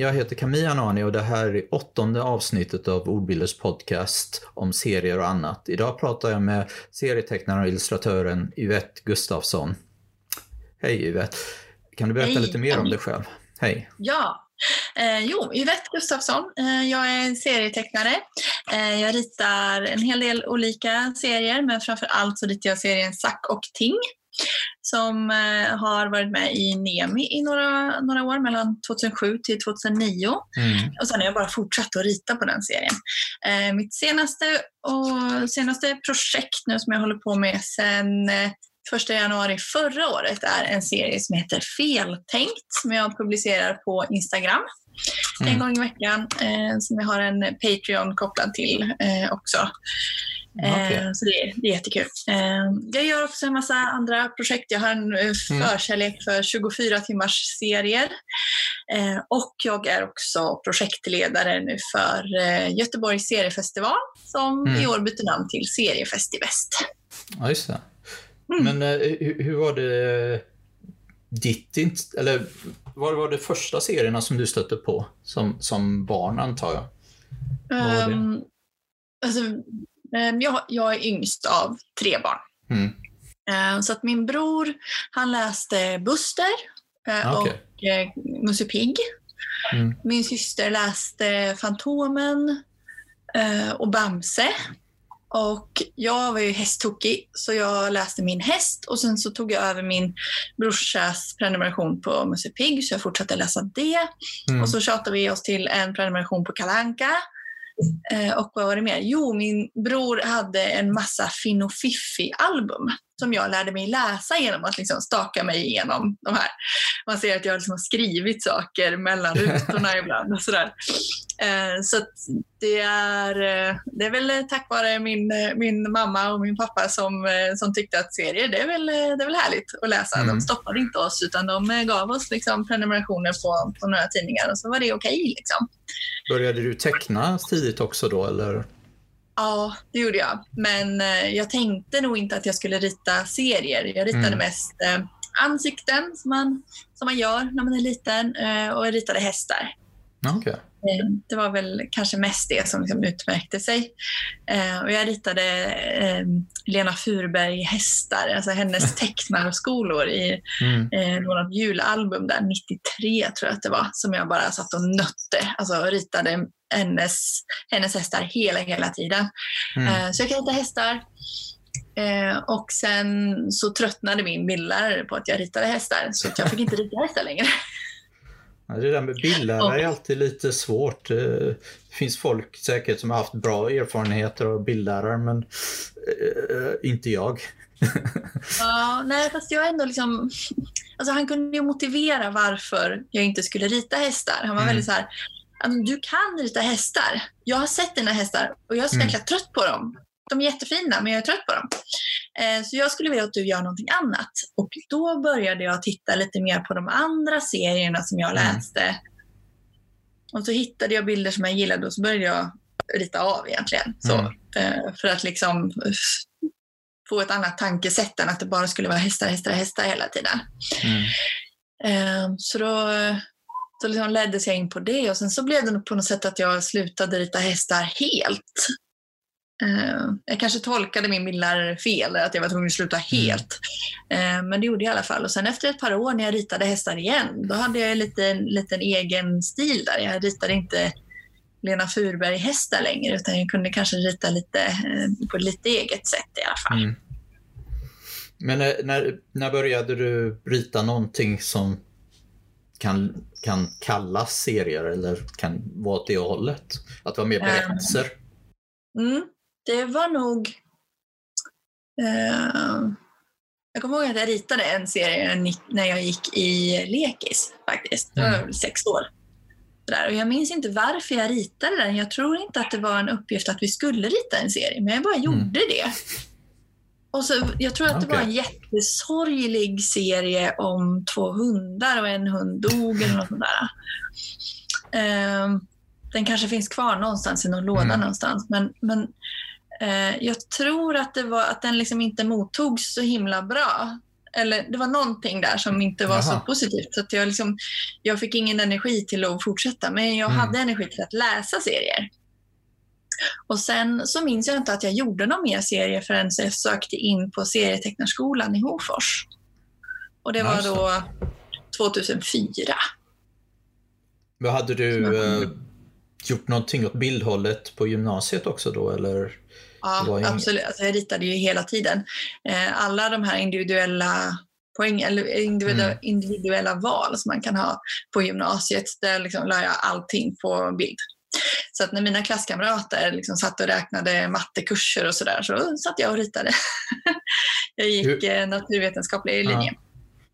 jag heter Camilla Anani och det här är åttonde avsnittet av Ordbilders podcast om serier och annat. Idag pratar jag med serietecknaren och illustratören Yvette Gustafsson. Hej Yvette! Kan du berätta Hej. lite mer om dig själv? Hej! Ja, eh, jo, Yvette Gustafsson. Eh, jag är serietecknare. Eh, jag ritar en hel del olika serier, men framför allt så ritar jag serien Sack och Ting som eh, har varit med i Nemi i några, några år, mellan 2007 till 2009. Mm. Och sen har jag bara fortsatt att rita på den serien. Eh, mitt senaste, och, senaste projekt nu som jag håller på med sedan eh, 1 januari förra året är en serie som heter Feltänkt som jag publicerar på Instagram Mm. en gång i veckan. Eh, som jag har en Patreon kopplad till eh, också. Eh, Okej. Så det, det är jättekul. Eh, jag gör också en massa andra projekt. Jag har en eh, Mm. förkärlek för 24 timmars serier. Eh, och jag är också projektledare nu för eh, Göteborgs seriefestival som Mm. i år byter namn till Seriefestiväst. Ja, just det. Mm. Men eh, hur, hur var det ditt, eller vad var det första serierna som du stötte på som, som barn antar jag? Vad var det? Um, alltså, jag, jag är yngst av tre barn. Mm. Eh, Så att min bror, han läste Buster eh, Okej. och eh, Musse Pigg. Mm. Min syster läste Fantomen eh, och Bamse. Och jag var ju hästtokig, så jag läste min häst och sen så tog jag över min brorsas prenumeration på Musse Pigg, så jag fortsatte läsa det. Mm. Och så tjatade vi oss till en prenumeration på Kalanka. Eh, och vad var det mer? Jo, min bror hade en massa Finn och Fiffi-album som jag lärde mig läsa genom att liksom staka mig igenom de här. Man ser att jag liksom har skrivit saker mellan rutorna ibland och sådär. Eh, så det, är, eh, det är väl tack vare min, eh, min mamma och min pappa som, eh, som tyckte att serier, det är väl, eh, det är väl härligt att läsa. Mm. De stoppade inte oss utan de eh, gav oss liksom prenumerationer på, på några tidningar och så var det okej. liksom. Började du teckna tidigt också då eller? Ja, det gjorde jag. Men eh, jag tänkte nog inte att jag skulle rita serier. Jag ritade Mm. mest eh, ansikten som man, som man gör när man är liten eh, och jag ritade hästar. Okej. Eh, Det var väl kanske mest det som liksom utmärkte sig. Eh, och jag ritade Lena Furberg hästar, alltså hennes tecknarskolor i Mm. något julalbum där, 93 tror jag att det var, som jag bara satt och nötte. Alltså ritade hennes, hennes hästar hela, hela tiden. Mm. Så jag kan rita hästar. Eh, och sen så tröttnade min bildlärare på att jag ritade hästar, så att jag fick inte rita hästar längre. Ja, det där med bildlärare är alltid lite svårt. Eh, Det finns folk säkert som har haft bra erfarenheter av bildlärare men eh, inte jag. Ja, nej, fast jag ändå liksom... Alltså han kunde ju motivera varför jag inte skulle rita hästar. Han var Mm. väldigt så här, "Ja, men du kan rita hästar. Jag har sett dina hästar och jag är så Mm. jäkla trött på dem. De är jättefina, men jag är trött på dem. Eh, så jag skulle vilja att du gör någonting annat. Och då började jag titta lite mer på de andra serierna som jag Mm. läste. Och så hittade jag bilder som jag gillade och så började jag rita av egentligen. Så, Mm. eh, för att liksom få ett annat tankesätt än att det bara skulle vara hästar, hästar, hästar hela tiden. Mm. Eh, Så då så liksom leddes jag in på det och sen så blev det på något sätt att jag slutade rita hästar helt. Eh, Jag kanske tolkade min bildlärare fel, att jag var tvungen att sluta helt. Eh, Men det gjorde jag i alla fall. Och sen efter ett par år när jag ritade hästar igen, då hade jag en liten, liten egen stil där. Jag ritade inte Lena Furberg-hästar längre, utan jag kunde kanske rita lite eh, på lite eget sätt i alla fall. Mm. Men när, när började du rita någonting som kan, kan kallas serier eller kan vara åt det hållet? Att vara mer berättelser? Mm, det var nog... Eh, jag kommer ihåg att jag ritade en serie när jag gick i lekis faktiskt. Var Mm. väl sex år. Sådär. Och jag minns inte varför jag ritade den. Jag tror inte att det var en uppgift att vi skulle rita en serie, men jag bara gjorde det. Och så, jag tror att det var en jättesorglig serie om två hundar och en hund dog eller något sånt där. Ehm, den kanske finns kvar någonstans i någon låda Mm. någonstans. Men, men jag tror att, det var, att den liksom inte mottogs så himla bra. Eller det var någonting där som inte var så Jaha. positivt. Så att jag, liksom, jag fick ingen energi till att fortsätta, men jag Mm. hade energi till att läsa serier. Och sen så minns jag inte att jag gjorde någon mer serie förrän jag sökte in på serietecknarskolan i Hofors. Och det var då 2004. Men hade du eh, gjort någonting åt bildhållet på gymnasiet också då eller? Ja, absolut. Alltså jag ritade ju hela tiden. Eh, alla de här individuella poäng, eller individuella, Mm. individuella val som man kan ha på gymnasiet, där liksom la jag allting på bild. Så att när mina klasskamrater liksom satt och räknade mattekurser och sådär så satt jag och ritade. jag gick Hur- eh, naturvetenskaplig Ja. linje.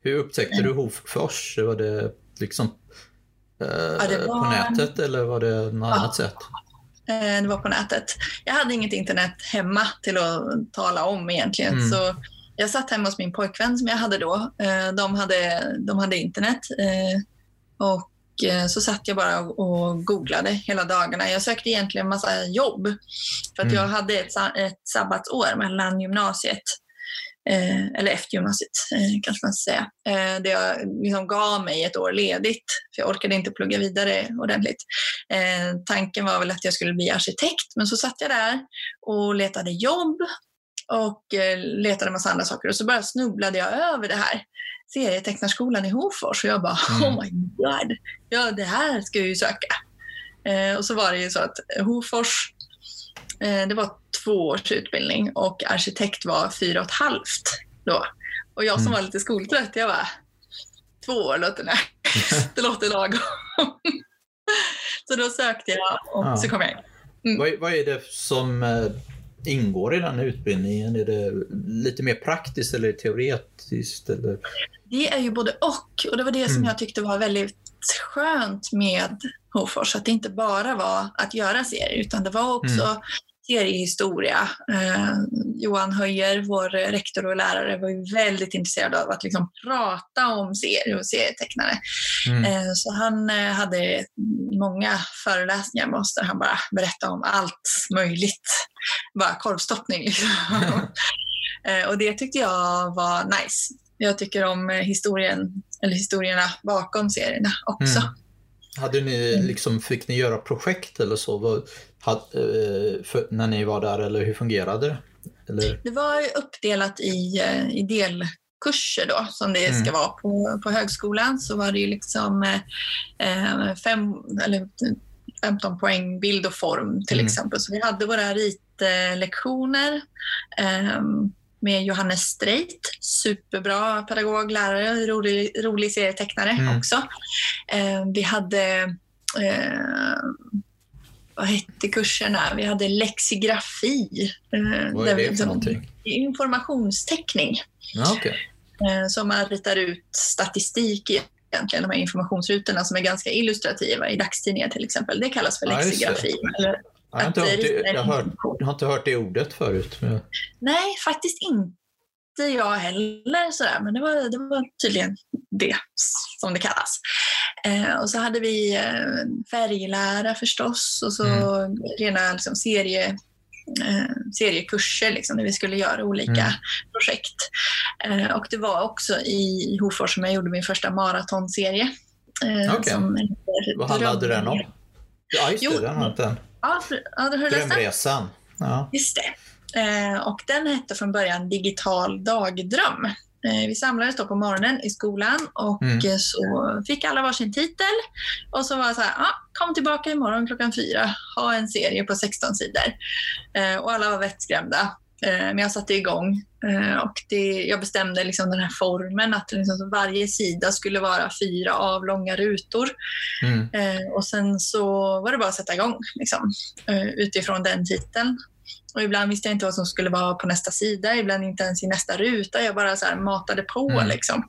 Hur upptäckte du Hofors? Var det liksom eh, det på var- nätet eller var det något annat sätt? Eh, Det var på nätet. Jag hade inget internet hemma till att tala om egentligen. Mm. Så jag satt hemma hos min pojkvän som jag hade då. Eh, De hade, de hade internet. eh, Och så satt jag bara och googlade hela dagarna. Jag sökte egentligen en massa jobb. För att Mm. jag hade ett, ett sabbatsår mellan gymnasiet Eh, eller efter gymnasiet eh, kanske man ska säga. Eh, det jag liksom gav mig ett år ledigt, för jag orkade inte plugga vidare ordentligt. Eh, tanken var väl att jag skulle bli arkitekt, men så satt jag där och letade jobb och eh, letade massa andra saker och så bara snubblade jag över det här serietecknarskolan i Hofors och jag bara Mm. oh my god, ja det här ska jag ju söka. Och så var det ju så att Hofors, det var två års utbildning och arkitekt var fyra och ett halvt då. Och jag som Mm. var lite skoltrött, jag bara, två år låter nej, det låter lagom. så då sökte jag och Ja. så kom jag in. Vad, vad är det som eh, ingår i den utbildningen? Är det lite mer praktiskt eller teoretiskt? Eller? Det är ju både och. Och det var det som Mm. jag tyckte var väldigt skönt med Hofors. Att det inte bara var att göra serier, utan det var också Mm. Seriehistoria. Eh, Johan Höjer, vår rektor och lärare, var ju väldigt intresserad av att liksom prata om serier och serietecknare. Mm. Eh, så han eh, hade många föreläsningar med oss där han bara berättade om allt möjligt. Bara korvstoppning liksom. Eh, och det tyckte jag var nice. Jag tycker om eh, historien, eller historierna bakom serierna också. Mm. Hade ni, Mm. liksom, fick ni göra projekt eller så? Vad, had, eh, för, när ni var där eller hur fungerade det? Eller? Det var uppdelat i, eh, i delkurser då, som det Mm. ska vara på, på högskolan. Så var det ju liksom eh, eh, fem, eller 15 poäng bild och form till Mm. exempel. Så vi hade våra ritlektioner eh, med Johannes Streit, superbra pedagog, lärare, rolig, rolig serietecknare Mm. också. Eh, vi hade eh, vad hette kurserna? Vi hade lexigrafi. eh, Vad är vi det för någonting? Informationsteckning. Ja, okej. Eh, Så man ritar ut statistik i egentligen, de här informationsrutorna som är ganska illustrativa i dagstidningar till exempel. Det kallas för Ja, lexigrafi. Eller Jag har, inte hört det, jag, har, jag har inte hört det ordet förut. Men, Nej, faktiskt inte jag heller. Sådär. Men det var, det var tydligen det som det kallas. Eh, och så hade vi eh, färglära förstås och så Mm. rena liksom, serie, eh, seriekurser liksom, där vi skulle göra olika Mm. projekt. Eh, och det var också i, Hofors som jag gjorde min första maratonserie. Eh, Okej. som vad handlade den om? Ja, just det. Jo. Den. Ja, för, ja, har du den? Drömresan. Ja. Just det. Eh, och den hette från början Digital dagdröm. Eh, vi samlades då på morgonen i skolan och Mm. eh, så fick alla varsin titel. Och så var det så här, ah, kom tillbaka imorgon klockan fyra, ha en serie på 16 sidor. Eh, och alla var vettskrämda. Eh, men jag satte igång eh, och det, jag bestämde liksom den här formen att liksom varje sida skulle vara fyra avlånga rutor. Mm. Eh, och sen så var det bara att sätta igång liksom, utifrån den titeln. Och ibland visste jag inte vad som skulle vara på nästa sida, ibland inte ens i nästa ruta. Jag bara så matade på. Mm. Liksom.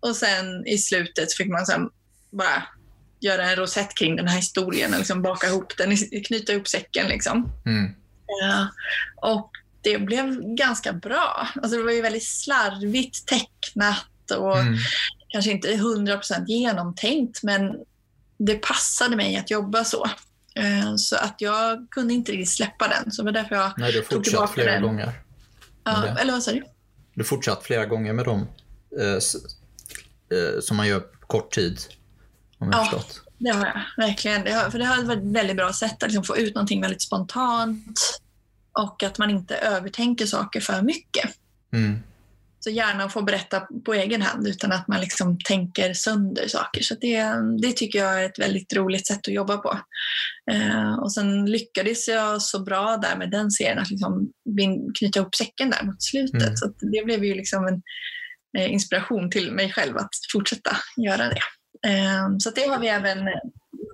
Och sen i slutet fick man så bara göra en rosett kring den här historien och liksom baka ihop den, knyta ihop säcken. Liksom. Mm. Ja, och det blev ganska bra. Alltså det var ju väldigt slarvigt tecknat och Mm. kanske inte 100% genomtänkt, men det passade mig att jobba så. Eh, Så att jag kunde inte riktigt släppa den. Så det var därför jag... Nej, du har Tog tillbaka flera den. gånger. Ja, det- eller vad sa du? Du har fortsatt flera gånger med de eh, eh, som man gör på kort tid. Om jag Ja. förstått. Det har jag verkligen. Det har, för det har varit ett väldigt bra sätt att liksom få ut någonting väldigt spontant och att man inte övertänker saker för mycket. Mm. Så gärna få berätta på egen hand utan att man liksom tänker sönder saker. Så det, det tycker jag är ett väldigt roligt sätt att jobba på. Eh, och sen lyckades jag så bra där med den serien att liksom knyta ihop säcken där mot slutet. Mm. Så det blev ju liksom en eh, inspiration till mig själv att fortsätta göra det. Eh, så det har vi även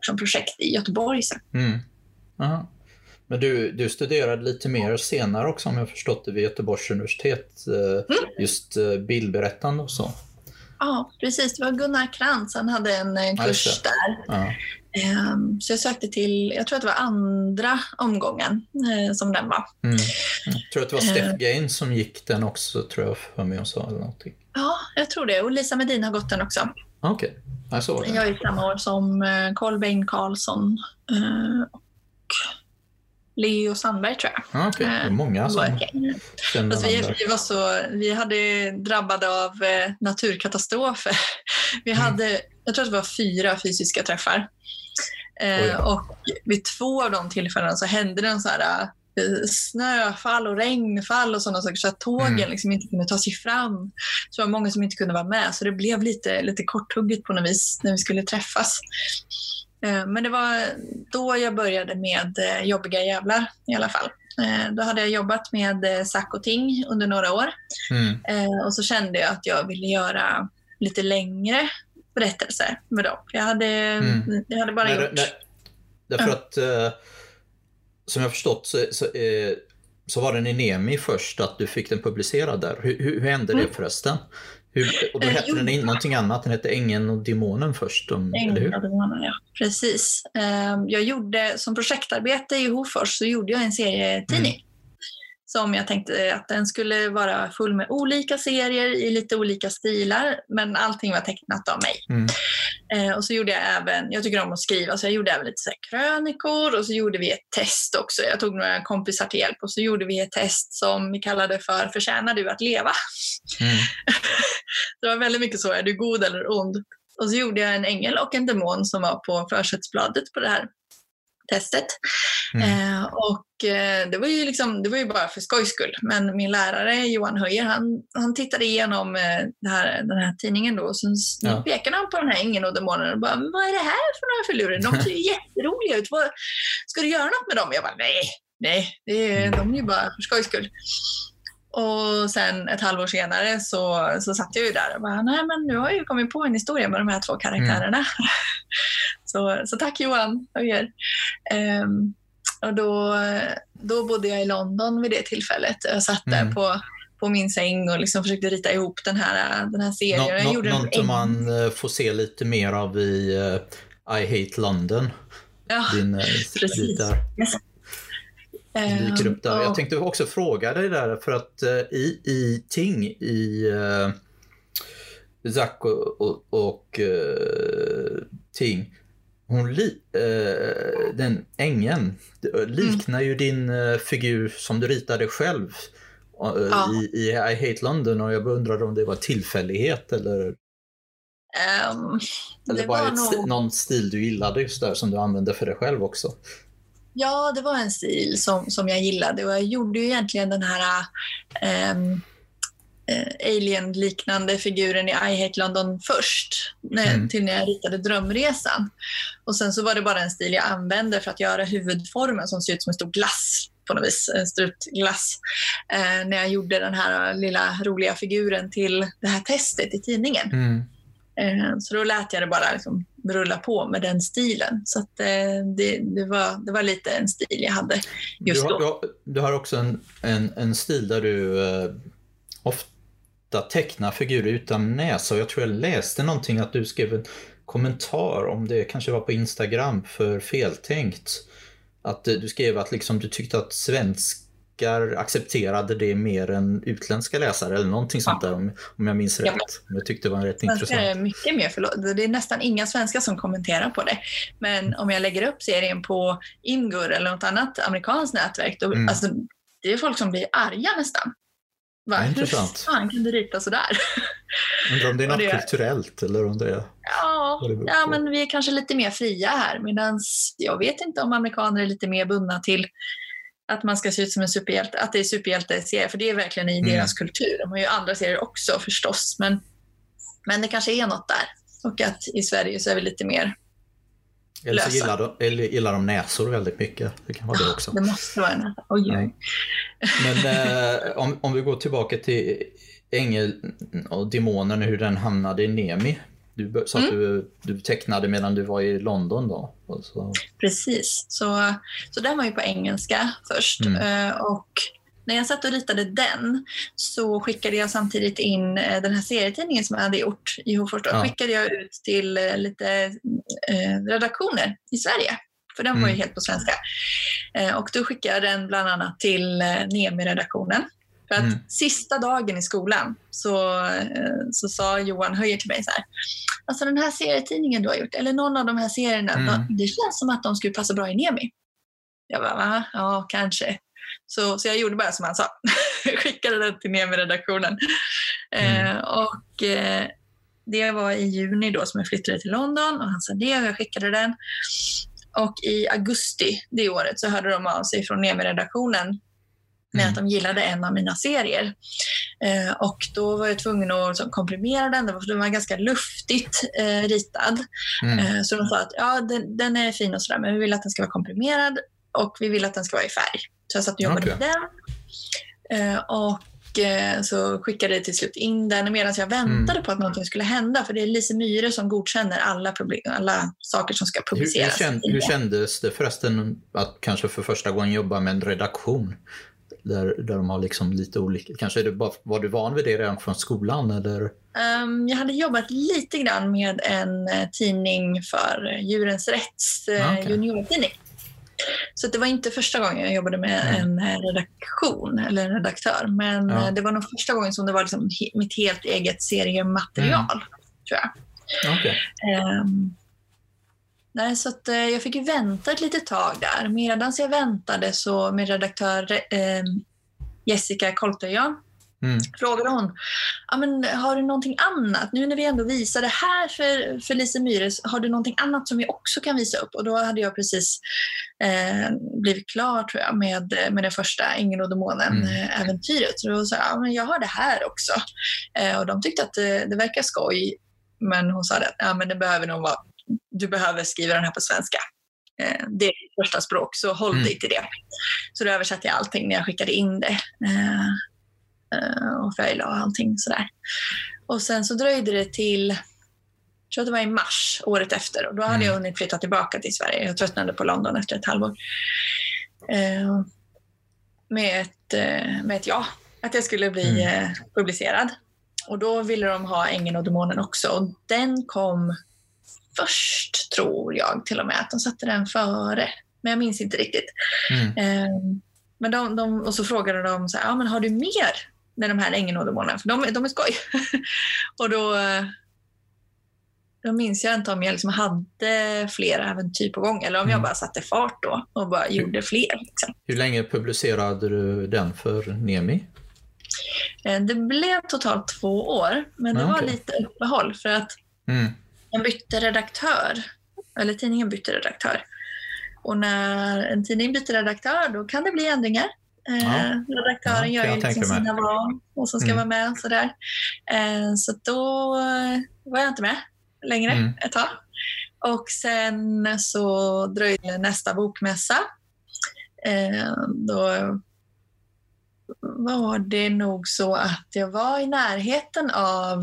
som projekt i Göteborg sen. Mm. Men du, du studerade lite mer senare också om jag förstått det vid Göteborgs universitet. eh, Just eh, bildberättande och så. Ja, precis. Det var Gunnar Krantz. Han hade en kurs det. där. Ja. Ehm, Så jag sökte till, jag tror att det var andra omgången eh, som den var. Mm. Jag tror att det var. Steph Gaines som gick den också, tror jag för mig hon sa. Eller någonting. Ja, jag tror det. Och Lisa Medin har gått den också. Okej, jag såg det. Jag är samma år som Kolbeinn Karlsson och Leo Sandberg tror jag. Ah, Okej, det är många var som känner Fast vi, vi, var så, vi hade drabbade av eh, naturkatastrofer. Vi Mm. hade, jag tror att det var fyra fysiska träffar. Eh, och vid två av de tillfällena så hände det en så här, eh, snöfall och regnfall och sådana saker så att tågen Mm. liksom inte kunde ta sig fram. Så det var många som inte kunde vara med så det blev lite, lite korthugget på något vis när vi skulle träffas. Eh, Men det var då jag började med eh, Jobbiga jävlar i alla fall. Eh, Då hade jag jobbat med Sack och Ting under några år Mm. Och så kände jag att jag ville göra lite längre berättelser med dem. Jag hade, Mm. jag hade bara Nej, gjort... nej, därför att eh, som jag förstått så, så, så var den i Nemi först att du fick den publicerad där. Hur, hur, hur hände det Mm. förresten? Hur, och då Eh, hette den in, någonting annat, den hette Ängeln och Demonen först, om, eller hur? Var det, ja. Precis. Eh, Jag gjorde, som projektarbete i Hofors så gjorde jag en serietidning. Mm. Som jag tänkte att den skulle vara full med olika serier i lite olika stilar. Men allting var tecknat av mig. Mm. Eh, och så gjorde jag även, jag tycker om att skriva, så jag gjorde även lite så krönikor och så gjorde vi ett test också. Jag tog några kompisar till hjälp och så gjorde vi ett test som vi kallade för Förtjänar du att leva? Mm. Det var väldigt mycket så, är du god eller ond? Och så gjorde jag en ängel och en demon som var på försättsbladet på det här testet. Mm. Eh, och eh, det var, ju liksom, det var ju bara för skojs skull. Men min lärare Johan Höjer, han, han tittade igenom eh, här, den här tidningen då och sen Ja. pekade han på den här ängeln och demonen och bara, "Men vad är det här för några filurer? De ser ju jätteroliga ut. Vad, ska du göra något med dem? Jag bara, nej, nej, det är, de är ju bara för skojs skull. Och sen ett halvår senare så, så satt jag ju där och bara, nej men nu har jag ju kommit på en historia med de här två karaktärerna. så, så tack Johan Höjer. Ehm, och då, då bodde jag i London vid det tillfället. Jag satt där Mm. på, på min säng och liksom försökte rita ihop den här, den här serien. Nå, jag gjorde någonting eng- man eh, får se lite mer av i eh, I Hate London. Ja, Din eh, precis. där. ehm, dyker upp där. och- Jag tänkte också fråga dig där, för att i, i Ting, i uh, Zack och, och, och Ting, hon li, eh, den ängeln eh, liknar ju din eh, figur som du ritade själv eh, Ja. i, i I Hate London och jag undrade om det var tillfällighet eller, ehm, eller bara ett nog- någon stil du gillade just där som du använde för dig själv också. Ja, det var en stil som, som jag gillade och jag gjorde ju egentligen den här ehm, eh, alien-liknande figuren i I Hate London först, när, Mm. till när jag ritade Drömresan. Och sen så var det bara en stil jag använde för att göra huvudformen som ser ut som en stor glass på något vis, en strutglass. Eh, när jag gjorde den här lilla roliga figuren till det här testet i tidningen. Mm. Eh, Så då lät jag det bara liksom rulla på med den stilen. Så att, eh, det, det, var, det var lite en stil jag hade just du, har, då. du, har, du har också en, en, en stil där du eh, ofta tecknar figurer utan näsa. Och jag tror jag läste någonting att du skrev en kommentar om det kanske var på Instagram för feltänkt. Att eh, du skrev att liksom, du tyckte att svenskar accepterade det mer än utländska läsare eller någonting sånt där om, om jag minns Ja. rätt. Jag tyckte det var rätt Svenskar intressant. är mycket mer förlåt. Det är nästan inga svenskar som kommenterar på det. Men om jag lägger upp serien på Imgur eller något annat amerikanskt nätverk, då, Mm. alltså, det är folk som blir arga nästan. Bara, Ja, hur intressant. fan kan du rita sådär? Undrar om det är något det- kulturellt eller om det är... Ja, det ja, men vi är kanske lite mer fria här. Medan jag vet inte om amerikaner är lite mer bundna till att man ska se ut som en superhjälte, att det är superhjälteserie, för det är verkligen i Mm. deras kultur. De har ju andra serier också förstås, men, men det kanske är något där. Och att i Sverige så är vi lite mer, Eller så gillar de, eller gillar de näsor väldigt mycket. Det kan vara det också. det måste vara en oj, Ja. oj. Men eh, om, om vi går tillbaka till Ängel och Demonen, hur den hamnade i Nemi. Du sa att Mm. du, du tecknade medan du var i London då. Och så, Precis. Så, så den var ju på engelska först. Mm. Eh, Och när jag satt och ritade den så skickade jag samtidigt in eh, den här serietidningen som jag hade gjort i Hofors. Ja. skickade jag ut till eh, lite eh, redaktioner i Sverige. För den var ju Mm. helt på svenska. Och då skickade jag den bland annat till Nemi-redaktionen. För att Mm. sista dagen i skolan så, så sa Johan Höjer till mig så här. Alltså den här serietidningen du har gjort, eller någon av de här serierna, Mm. det känns som att de skulle passa bra i Nemi. Jag bara, va? Ja, kanske. Så, så jag gjorde bara som han sa. Skickade den till Nemi-redaktionen. Mm. Eh, och eh, det var i juni då som jag flyttade till London och han sa det och jag skickade den. Och i augusti det året så hörde de av sig från Nemi-redaktionen med Mm. att de gillade en av mina serier. Eh, och då var jag tvungen att så, komprimera den, för den var ganska luftigt eh, ritad. mm. Eh, så de sa att ja, den, den är fin och sådär, men vi vill att den ska vara komprimerad och vi vill att den ska vara i färg. Så jag satt och jobbade Okej. med den. Eh, och eh, så skickade jag till slut in den medan jag väntade Mm. på att någonting skulle hända. För det är Lise Myhre som godkänner alla, problem, alla saker som ska Hur, hur, publiceras. känd, hur kändes det förresten att kanske för första gången jobba med en redaktion? Där, där de har liksom lite olika... Kanske är det bara, var du van vid det redan från skolan eller? Um, jag hade jobbat lite grann med en eh, tidning för Djurens Rätts Ah, okej. juniortidning. Så det var inte första gången jag jobbade med Mm. en eh, redaktion eller en redaktör. Men Ja. eh, det var nog första gången som det var liksom mitt helt eget seriematerial. Mm. Tror jag. Okej. Ehm, nej, så att, eh, jag fick ju vänta ett litet tag där. Medan jag väntade så med redaktör eh, Jessica Koltöjan Mm. frågade hon, ja, men, har du någonting annat? Nu när vi ändå visar det här för, för Lise Myhres, har du någonting annat som vi också kan visa upp? Och då hade jag precis eh, blivit klar tror jag med, med det första Ängeln och Mm. Demonen-äventyret. Så då sa jag, ja, men jag har det här också. Eh, och de tyckte att det, det verkar skoj, men hon sa att ja, men det behöver nog vara, du behöver skriva den här på svenska. Eh, det är ditt första språk, så håll Mm. dig till det. Så då översatte jag allting när jag skickade in det. Eh, och färgla och allting sådär. Och sen så dröjde det till, jag tror att det var i mars året efter. Och då hade Mm. jag hunnit flytta tillbaka till Sverige. Jag tröttnade på London efter ett halvår. Eh, med, ett, eh, med ett ja, att jag skulle bli Mm. eh, publicerad. Och då ville de ha Ängeln och Demonen också. Och den kom först, tror jag till och med. Att de satte den före. Men jag minns inte riktigt. Mm. Eh, men de, de, och så frågade de så här, ja, men har du mer med de här ängeln och demonerna? För de, de är skoj. och då, då minns jag inte om jag liksom hade fler äventyr på gång eller om jag Mm. bara satte fart då och bara gjorde fler. Liksom. Hur länge publicerade du den för Nemi? Eh, Det blev totalt två år, men det Ja, var lite uppehåll för att Mm. jag bytte redaktör. Eller tidningen bytte redaktör. Och när en tidning byter redaktör då kan det bli ändringar. Eh, Ja. Redaktören Ja, gör ju liksom sina val och som ska Mm. vara med och sådär. Eh, så då eh, var jag inte med längre Mm. ett tag. Och sen så dröjde nästa bokmässa. Eh, då var det nog så att jag var i närheten av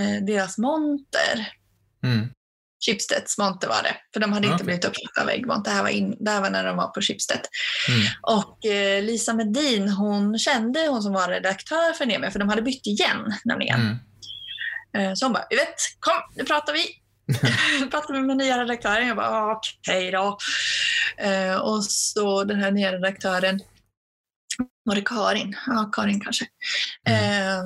eh, deras monter. Mm. Schibsteds monter var det. För de hade inte Okej. blivit uppköpta av Egmont. Det här var, in, det här var när de var på Schibsted. Mm. Och eh, Lisa Medin, hon kände hon som var redaktör för Nemi, för de hade bytt igen nämligen. Mm. Eh, så hon bara, vet, kom nu pratar vi. pratar vi med nya redaktören. Jag bara, "Ah, okej då. Eh, och så den här nya redaktören, var det Karin? Ja, Karin kanske. Eh,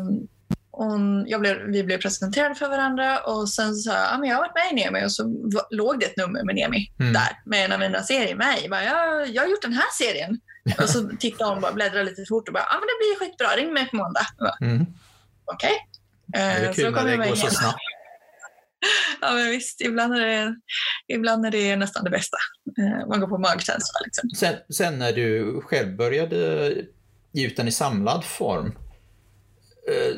hon, jag blev, vi blev presenterade för varandra och sen sa jag, ja, men jag har varit med i Nemi och så låg det ett nummer med Nemi Mm. där med en av mina serier med. Jag, bara, jag, jag har gjort den här serien Och så tittade hon bara, bläddrade lite fort och bara, ja ah, men det blir skitbra, ring mig på måndag. Mm. Okej. Det är Eh, kul när det går så snabbt. Ja men visst, ibland är det, ibland är det nästan det bästa. Eh, Man går på magkänsla liksom. Sen, sen när du själv började ge ut den i samlad form,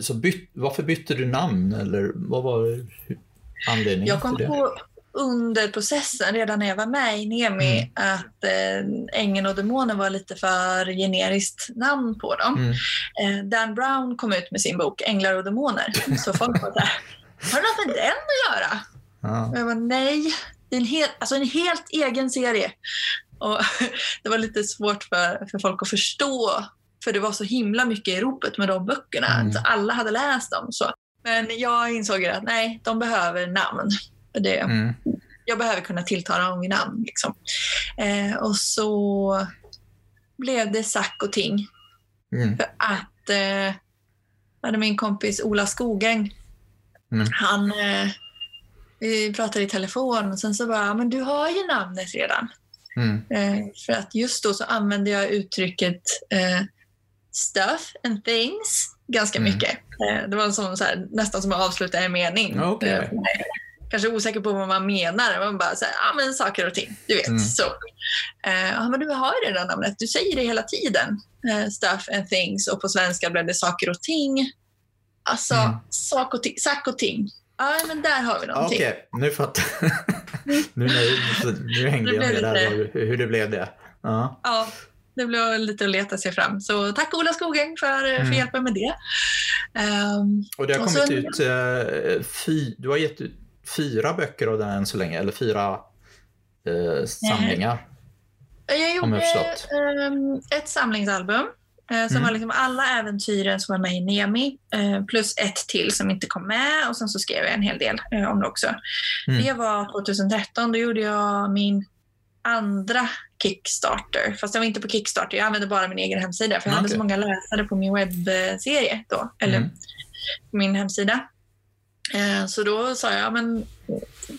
så byt, varför bytte du namn eller vad var anledningen Jag kom till det? på under processen, redan när jag var med i Nemi, Mm. att eh, Ängeln och Demonen var lite för generiskt namn på dem. Mm. Eh, Dan Brown kom ut med sin bok Änglar och Demoner. Så folk var där. Har det något med den att göra? Ja. Och jag var nej, det är en, hel, alltså en helt egen serie. Och det var lite svårt för, för folk att förstå, för det var så himla mycket i ropet med de böckerna. Mm. Så alla hade läst dem. Så. Men jag insåg att nej, de behöver namn. Det, Mm. jag behöver kunna tilltala dem vid namn. Liksom. Eh, och så blev det Sack och Ting. Mm. För att eh, hade min kompis Ola Skogäng, Mm. han, eh, vi pratade i telefon och sen så bara, men du har ju namnet redan. Mm. Eh, för att just då så använde jag uttrycket eh, stuff and things ganska Mm. mycket. Eh, det var som så här, nästan som att avsluta en mening. Okej. Eh, kanske osäker på vad man menar. Man bara säger, ja men saker och ting. Du vet, Mm. så. Eh, men du har ju redan namnet. Du säger det hela tiden. Eh, stuff and things. Och på svenska blev det saker och ting. Alltså, Mm. sak och ting. Sack och ting. Ja, men där har vi någonting. Okej, nu fattar nu, nu, nu hängde jag med där hur, det blev det. Ja. Ja, det blev lite att leta sig fram. Så tack Ola Skogäng för, för Mm. hjälpen med det. Ehm, Och det har Och kommit så- ut, eh, fy, du har gett ut fyra böcker av den än så länge, eller fyra eh, samlingar. jag gjorde jag förstått. ehm, ett samlingsalbum eh, som Mm. var liksom alla äventyren som var med i Nemi eh, plus ett till som inte kom med och sen så skrev jag en hel del eh, om det också. Mm. Det var 2013. Då gjorde jag min andra Kickstarter. Fast jag var inte på Kickstarter. Jag använde bara min egen hemsida för jag hade Okej. så många läsare på min webbserie då. Eller Mm. min hemsida. Eh, Så då sa jag, ja, men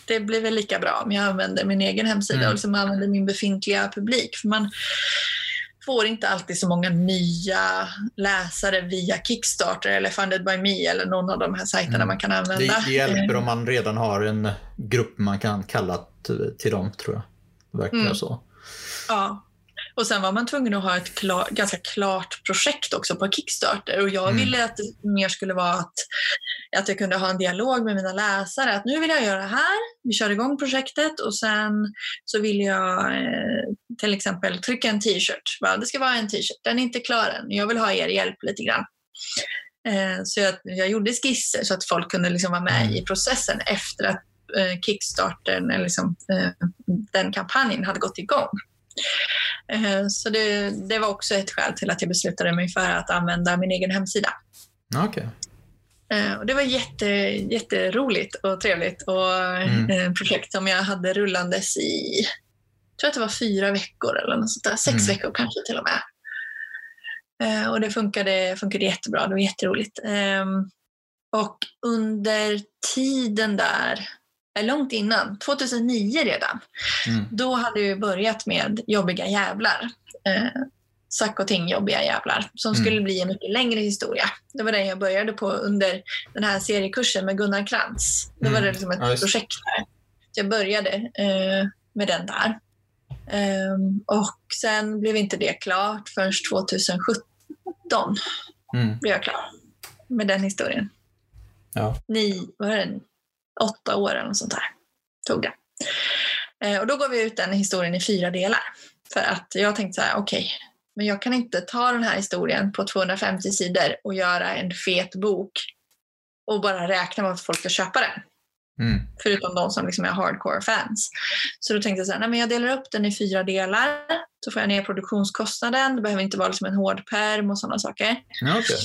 det blir väl lika bra om jag använder min egen hemsida Mm. och liksom använder min befintliga publik. För man får inte alltid så många nya läsare via Kickstarter eller Funded by Me eller någon av de här sajterna Mm. man kan använda. Det, hjälper Eh, om man redan har en grupp man kan kalla till dem, tror jag. Det verkar Mm. så. Ja. Och sen var man tvungen att ha ett klar, ganska klart projekt också på Kickstarter. Och jag Mm. ville att det mer skulle vara att, att jag kunde ha en dialog med mina läsare. Att nu vill jag göra det här, vi kör igång projektet och sen så vill jag eh, till exempel trycka en t-shirt. Det ska vara en t-shirt, den är inte klar än. Jag vill ha er hjälp lite grann. Eh, så jag, jag gjorde skisser så att folk kunde liksom vara med Mm. i processen efter att eh, Kickstarten, eller liksom, eh, den kampanjen hade gått igång. Eh, Så det, det var också ett skäl till att jag beslutade mig för att använda min egen hemsida. Okej. Eh, Och det var jätte, jätteroligt och trevligt och Mm. eh, projekt som jag hade rullandes i, jag tror att det var fyra veckor eller något sånt där. Sex Mm. veckor kanske till och med. Och det funkade, funkade jättebra, det var jätteroligt. Ehm, Och under tiden där, långt innan, 2009 redan, Mm. då hade jag börjat med Jobbiga jävlar. Eh, Sack och ting jobbiga jävlar. Som Mm. skulle bli en mycket längre historia. Det var den jag började på under den här seriekursen med Gunnar Krantz. Var Mm. det liksom ett Ja, det. projekt där. Så jag började eh, med den där. Ehm, och sen blev inte det klart förrän 2017 Mm. blev jag klar med den historien. Ja. Ni, vad är det, åtta år eller något sånt där tog det. Eh, och då gav vi ut den historien i fyra delar. För att jag tänkte så här, okej, men jag kan inte ta den här historien på 250 sidor och göra en fet bok och bara räkna med att folk ska köpa den. Mm. Förutom de som liksom är hardcore fans. Så då tänkte jag så här, nej, men jag delar upp den i fyra delar. Så får jag ner produktionskostnaden. Det behöver inte vara liksom en hård perm och sådana saker. Ja, okej.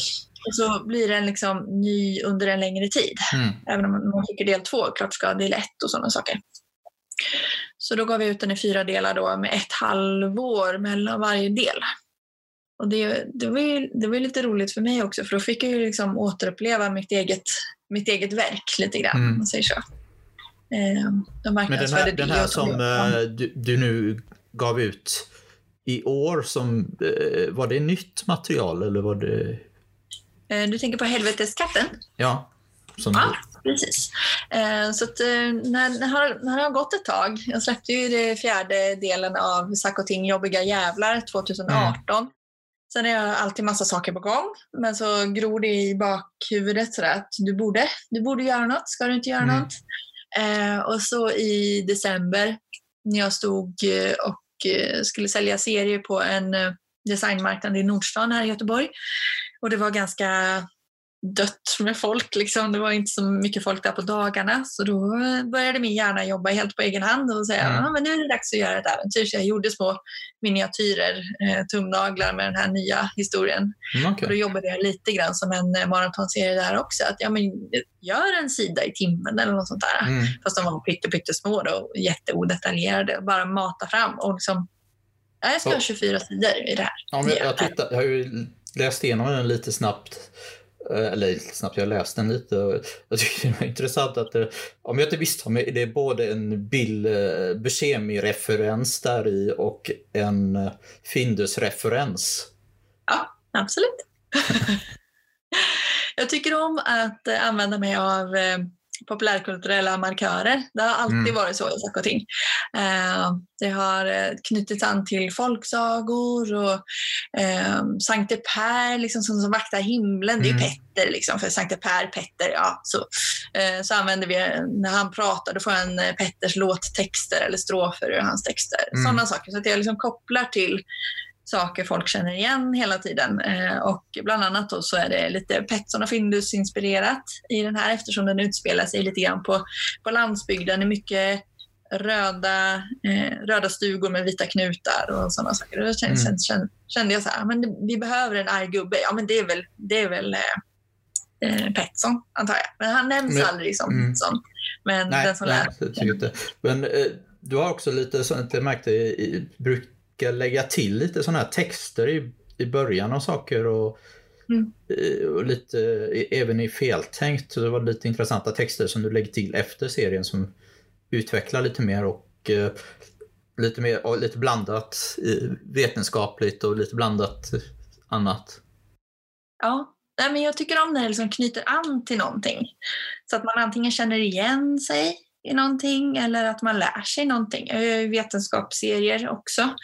Och så blir den liksom ny under en längre tid. Mm. Även om man tycker del två, klart ska del ett och sådana saker. Så då gav vi ut den i fyra delar då med ett halvår mellan varje del. Och det, det, var ju, det var lite roligt för mig också för då fick jag ju liksom återuppleva mitt eget, mitt eget verk lite grann. Mm. Man säger så. Eh, de Men den här, den här som eh, du, du nu gav ut, i år som, eh, var det nytt material eller var det? Eh, du tänker på Helveteskatten? Ja. Som Ja, precis. Eh, Så att, eh, när, när, har- när har gått ett tag, jag släppte ju det fjärde delen av Sack och ting jobbiga jävlar 2018. Sen är jag alltid massa saker på gång, men så gror det i bakhuvudet sådär att du borde, du borde göra något, ska du inte göra Mm. något? Eh, och så i december när jag stod och skulle sälja serier på en designmarknad i Nordstan här i Göteborg och det var ganska dött med folk. Liksom. Det var inte så mycket folk där på dagarna. Så då började min hjärna jobba helt på egen hand och säga Mm. ah, men nu är det dags att göra ett äventyr. Så jag gjorde små miniatyrer, eh, tumnaglar med den här nya historien. Mm, Och okej. då jobbade jag lite grann som en eh, maratonserie där också. Att ja, men, gör en sida i timmen eller något sånt där. Mm. Fast de var pytte, pyttesmå och jätteodetaljerade. Bara mata fram och liksom, ja, jag ska ha Ja. 24 sidor i det här. Ja, jag, jag, Ja. tittar, jag har ju läst igenom den lite snabbt. Eh, eller lite snabbt, jag har läst den lite. och Jag tycker det var intressant att eh, det, om jag inte visste om det, är både en Bill eh, Buscemi-referens där i och en Findus-referens. Ja, absolut. jag tycker om att använda mig av populärkulturella markörer. Det har alltid Mm. varit så i saker och ting. Eh, det har eh, knutits an till folksagor och eh, Sankte Per liksom, som, som vaktar himlen. Det är Mm. Petter, liksom, för Sankte Per, Petter. Ja, så, eh, så använder vi, när han pratar, då får han eh, Petters låttexter eller strofer ur hans texter. Mm. Sådana saker. Så att jag liksom kopplar till saker folk känner igen hela tiden. Eh, och bland annat då så är det lite Petson och Findus inspirerat i den här eftersom den utspelar sig lite grann på, på landsbygden. Det är mycket röda, eh, röda stugor med vita knutar och sådana saker. Då kände, Mm. kände, kände jag så här, men det, vi behöver en arg gubbe. Ja, men det är väl, det är väl eh, eh, Petson, antar jag. Men han nämns Men- aldrig som mm. Petson. Men Nej, den som nej lär. Men eh, du har också lite, sånt jag märkte, i, brukar lägga till lite sådana här texter i, i början av saker och, Mm. eh, och lite, även i feltänkt. Så det var lite intressanta texter som du lägger till efter serien som utvecklar lite mer och eh, lite mer och lite blandat eh, vetenskapligt och lite blandat eh, annat. Ja, Nej, men jag tycker om när det liksom knyter an till någonting. Så att man antingen känner igen sig i någonting eller att man lär sig någonting. Jag gör ju vetenskapsserier också Mm.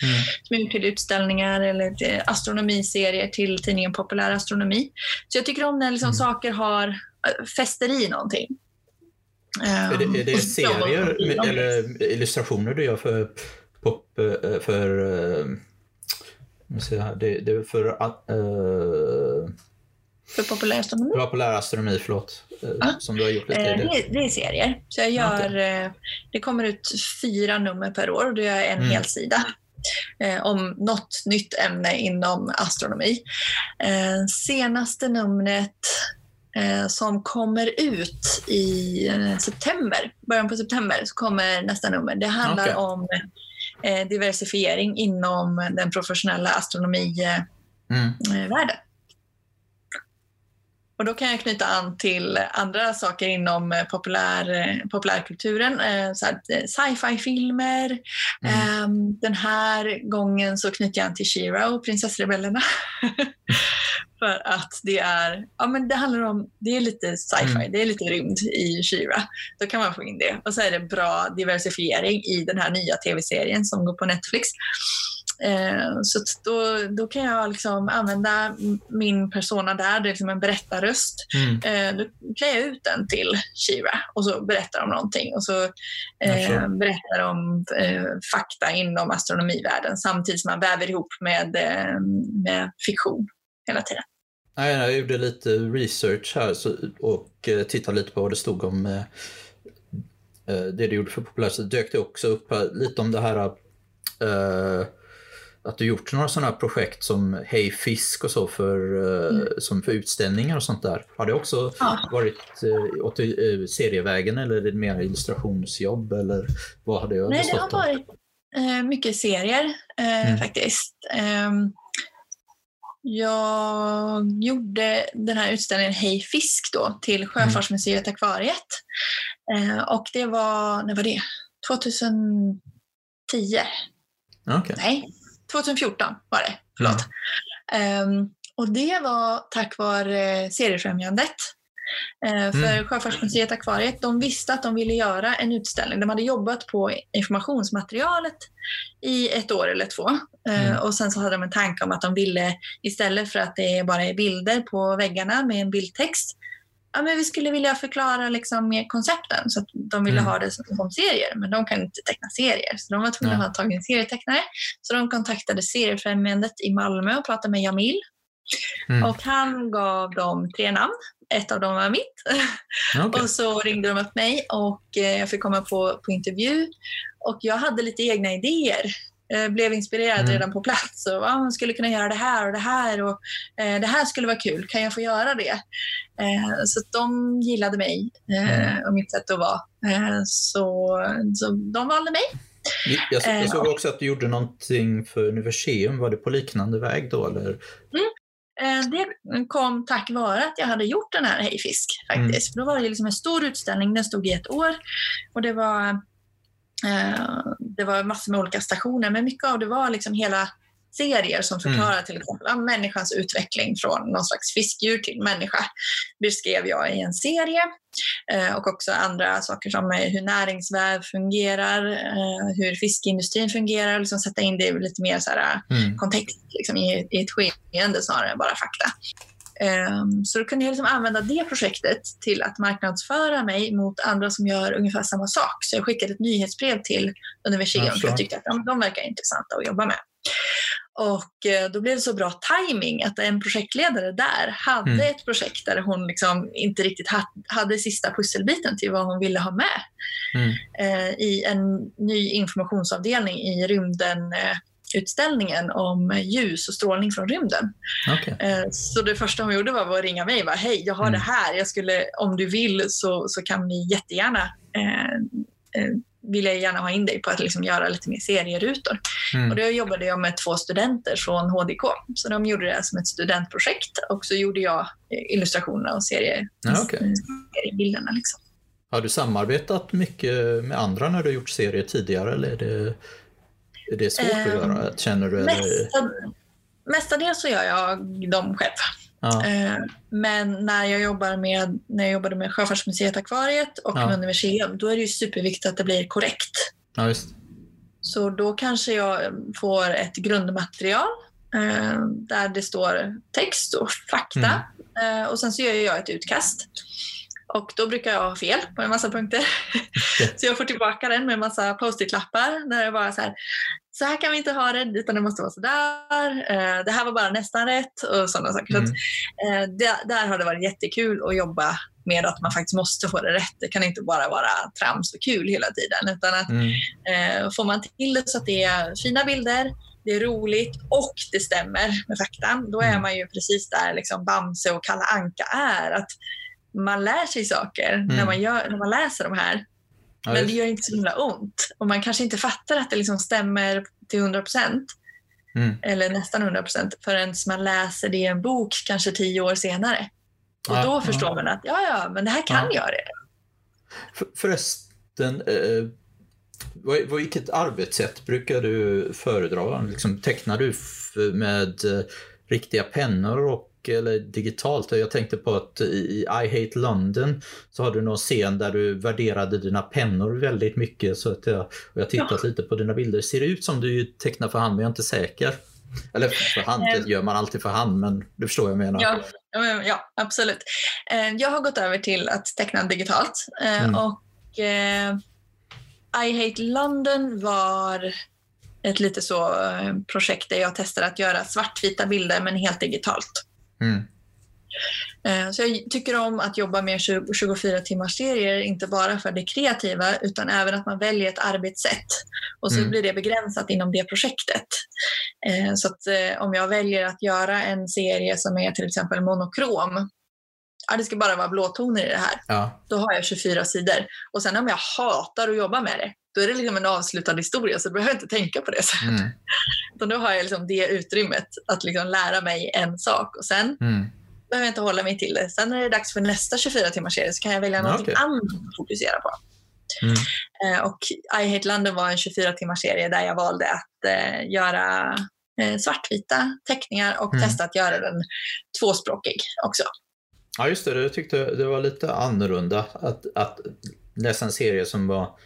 som är till utställningar eller till astronomiserier till tidningen Populär Astronomi. Så jag tycker om när liksom Mm. saker har äh, fäster i någonting. Är det, är det Ehm, serier eller illustrationer du gör för pop, eh, för eh, jag här, det, det är för uh, För populär astronomi? populär astronomi, förlåt, eh, Ja. som du har gjort lite. Eh, det. Det, är- serier. Så jag gör, eh, det kommer ut fyra nummer per år och då gör jag en Mm. hel sida eh, om något nytt ämne inom astronomi. Senaste numret som kommer ut i september, början på september, så kommer nästa nummer. Det handlar Okej. om eh, diversifiering inom den professionella astronomivärlden. Mm. Och då kan jag knyta an till andra saker inom eh, populär, eh, populärkulturen. Eh, Sci-fi-filmer. Mm. Ehm, Den här gången så knyter jag an till She-Ra och prinsessrebellerna. För att det är, ja men det handlar om, det är lite sci-fi, Mm. det är lite rymd i She-Ra. Då kan man få in det. Och så är det bra diversifiering i den här nya tv-serien som går på Netflix. Eh, så då, då kan jag liksom använda min persona där, det är liksom en berättarröst. Mm. Eh, då klär jag ut den till Shira och så berättar om någonting och så eh, berättar om eh, fakta inom astronomivärlden samtidigt som man väver ihop med, eh, med fiktion hela tiden. Jag gjorde lite research här och tittade lite på vad det stod om det du gjorde för populärt. Så dök det också upp här, lite om det här att du gjort några sådana här projekt som Hej Fisk och så för, eh, Mm. som för utställningar och sånt där. Har det också Ja. varit eh, åt eh, serievägen eller är det mer illustrationsjobb eller vad har det Nej, det har varit eh, mycket serier eh, Mm. faktiskt. Ehm, jag gjorde den här utställningen Hej Fisk då till Sjöfartsmuseet Akvariet. Och det var, när var det? 2010? Okej. Nej, 2014 var det, förlåt. Um, och det var tack vare Seriefrämjandet. Uh, för Mm. Sjöfartsmuseet Akvariet, de visste att de ville göra en utställning. De hade jobbat på informationsmaterialet i ett år eller två. Uh, Mm. Och sen så hade de en tanke om att de ville, istället för att det bara är bilder på väggarna med en bildtext, ja, men vi skulle vilja förklara liksom mer koncepten. Så att de ville Mm. ha det som, serier, men de kan inte teckna serier. Så de var tvungna att ha tag i en serietecknare. Så de kontaktade Seriefrämjandet i Malmö och pratade med Jamil. Mm. Och han gav dem tre namn. Ett av dem var mitt. Okej. Och så ringde de upp mig och eh, jag fick komma på, på intervju. Och jag hade lite egna idéer. Eh, blev inspirerad Mm. redan på plats. Och, ah, man skulle kunna göra det här och det här. Och, eh, det här skulle vara kul. Kan jag få göra det? Eh, så de gillade mig eh, Mm. och mitt sätt att vara. Eh, så, så de valde mig. Jag, jag Eh, såg också att du gjorde någonting för Universium. Var det på liknande väg då? Eller? Eh, Det kom tack vare att jag hade gjort den här Hejfisk. faktiskt. För Då var det liksom en stor utställning, den stod i ett år. Och det var, det var massor med olika stationer, men mycket av det var liksom hela serier som förklarar till exempel människans utveckling från någon slags fiskdjur till människa. beskrev jag i en serie. Eh, och också andra saker som eh, hur näringsväv fungerar, eh, hur fiskindustrin fungerar, liksom sätta in det i lite mer så här, Mm. kontext liksom, i, i ett skeende snarare än bara fakta. Ehm, så då kunde jag liksom använda det projektet till att marknadsföra mig mot andra som gör ungefär samma sak. Så jag skickade ett nyhetsbrev till Universium Ja, för jag tyckte att de, de verkar intressanta att jobba med. Och eh, då blev det så bra timing att en projektledare där hade Mm. ett projekt där hon liksom inte riktigt ha, hade sista pusselbiten till vad hon ville ha med Mm. eh, i en ny informationsavdelning i rymden eh, utställningen om ljus och strålning från rymden. Okej. Eh, Så det första hon gjorde var att ringa mig och bara, hej, jag har Mm. det här. Jag skulle, om du vill så, så kan vi jättegärna eh, eh, vill jag gärna ha in dig på att liksom göra lite mer serierutor. Och Mm. då jobbade jag med två studenter från HDK. Så de gjorde det som ett studentprojekt och så gjorde jag eh, illustrationerna och serie, Ja, eh, seriebilderna. Liksom. Har du samarbetat mycket med andra när du gjort serier tidigare eller är det, är det svårt att Ehm, göra? Känner du? Mesta, mestadels så gör jag dem själv. Ja. Eh, Men när jag, jobbar med, när jag jobbade med Sjöfartsmuseet Akvariet och Ja. med Universium, då är det ju superviktigt att det blir korrekt. ja, just. Så då kanske jag får ett grundmaterial eh, där det står text och fakta. Eh, och sen så gör jag ett utkast. Och då brukar jag ha fel på en massa punkter. så jag får tillbaka den med en massa post-it-lappar där det bara så här, så här kan vi inte ha det, utan det måste vara så där. Eh, det här var bara nästan rätt och sådana saker. Så Mm. att, eh, där, där har det varit jättekul att jobba med att man faktiskt måste få det rätt. Det kan inte bara vara trams och kul hela tiden. Utan att Mm. Eh, får man till det så att det är fina bilder, det är roligt och det stämmer med faktan, då är Mm. man ju precis där liksom Bamse och Kalle Anka är. Att man lär sig saker när, Mm. man gör, när man läser de här. Ja, Men det gör inte så himla ont. Och man kanske inte fattar att det liksom stämmer till 100 procent, Mm. eller nästan 100 procent, förrän man läser det i en bok kanske tio år senare. Och Ja, då ja. förstår man att ja, ja, men det här kan Ja. jag redan. För, förresten, eh, vad, vad, vilket arbetssätt brukar du föredra? Liksom, tecknar du med eh, riktiga pennor och, eller digitalt? Jag tänkte på att i I Hate London så har du någon scen där du värderade dina pennor väldigt mycket. Så att jag, och jag har tittat lite på dina bilder. Ser det ut som du tecknar för hand, men jag är inte säker. Eller för hand, det gör man alltid för hand, men du förstår vad jag menar. Ja, ja, ja absolut. Eh, Jag har gått över till att teckna digitalt. eh, Mm. Och eh, I Hate London var ett lite så eh, projekt där jag testade att göra svartvita bilder men helt digitalt. Mm. Eh, Så jag tycker om att jobba med 20 24 timmars serier, inte bara för det kreativa utan även att man väljer ett arbetssätt. Och så Mm. blir det begränsat inom det projektet. Eh, Så att eh, om jag väljer att göra en serie som är till exempel monokrom, ja, det ska bara vara blåtoner i det här, Ja. då har jag 24 sidor. Och sen om jag hatar att jobba med det, då är det liksom en avslutad historia så då behöver jag inte tänka på det. Så. Mm. Utan då har jag liksom det utrymmet att liksom lära mig en sak och sen Mm. behöver jag inte hålla mig till det. Sen när det är dags för nästa 24 timmars serie så kan jag välja Ja, något okej. annat att fokusera på. Mm. Eh, och I Hate London var en 24 timmars serie där jag valde att eh, göra eh, svartvita teckningar och Mm. testa att göra den tvåspråkig också. Ja, just det. Jag tyckte det var lite annorlunda att, att läsa en serie som var,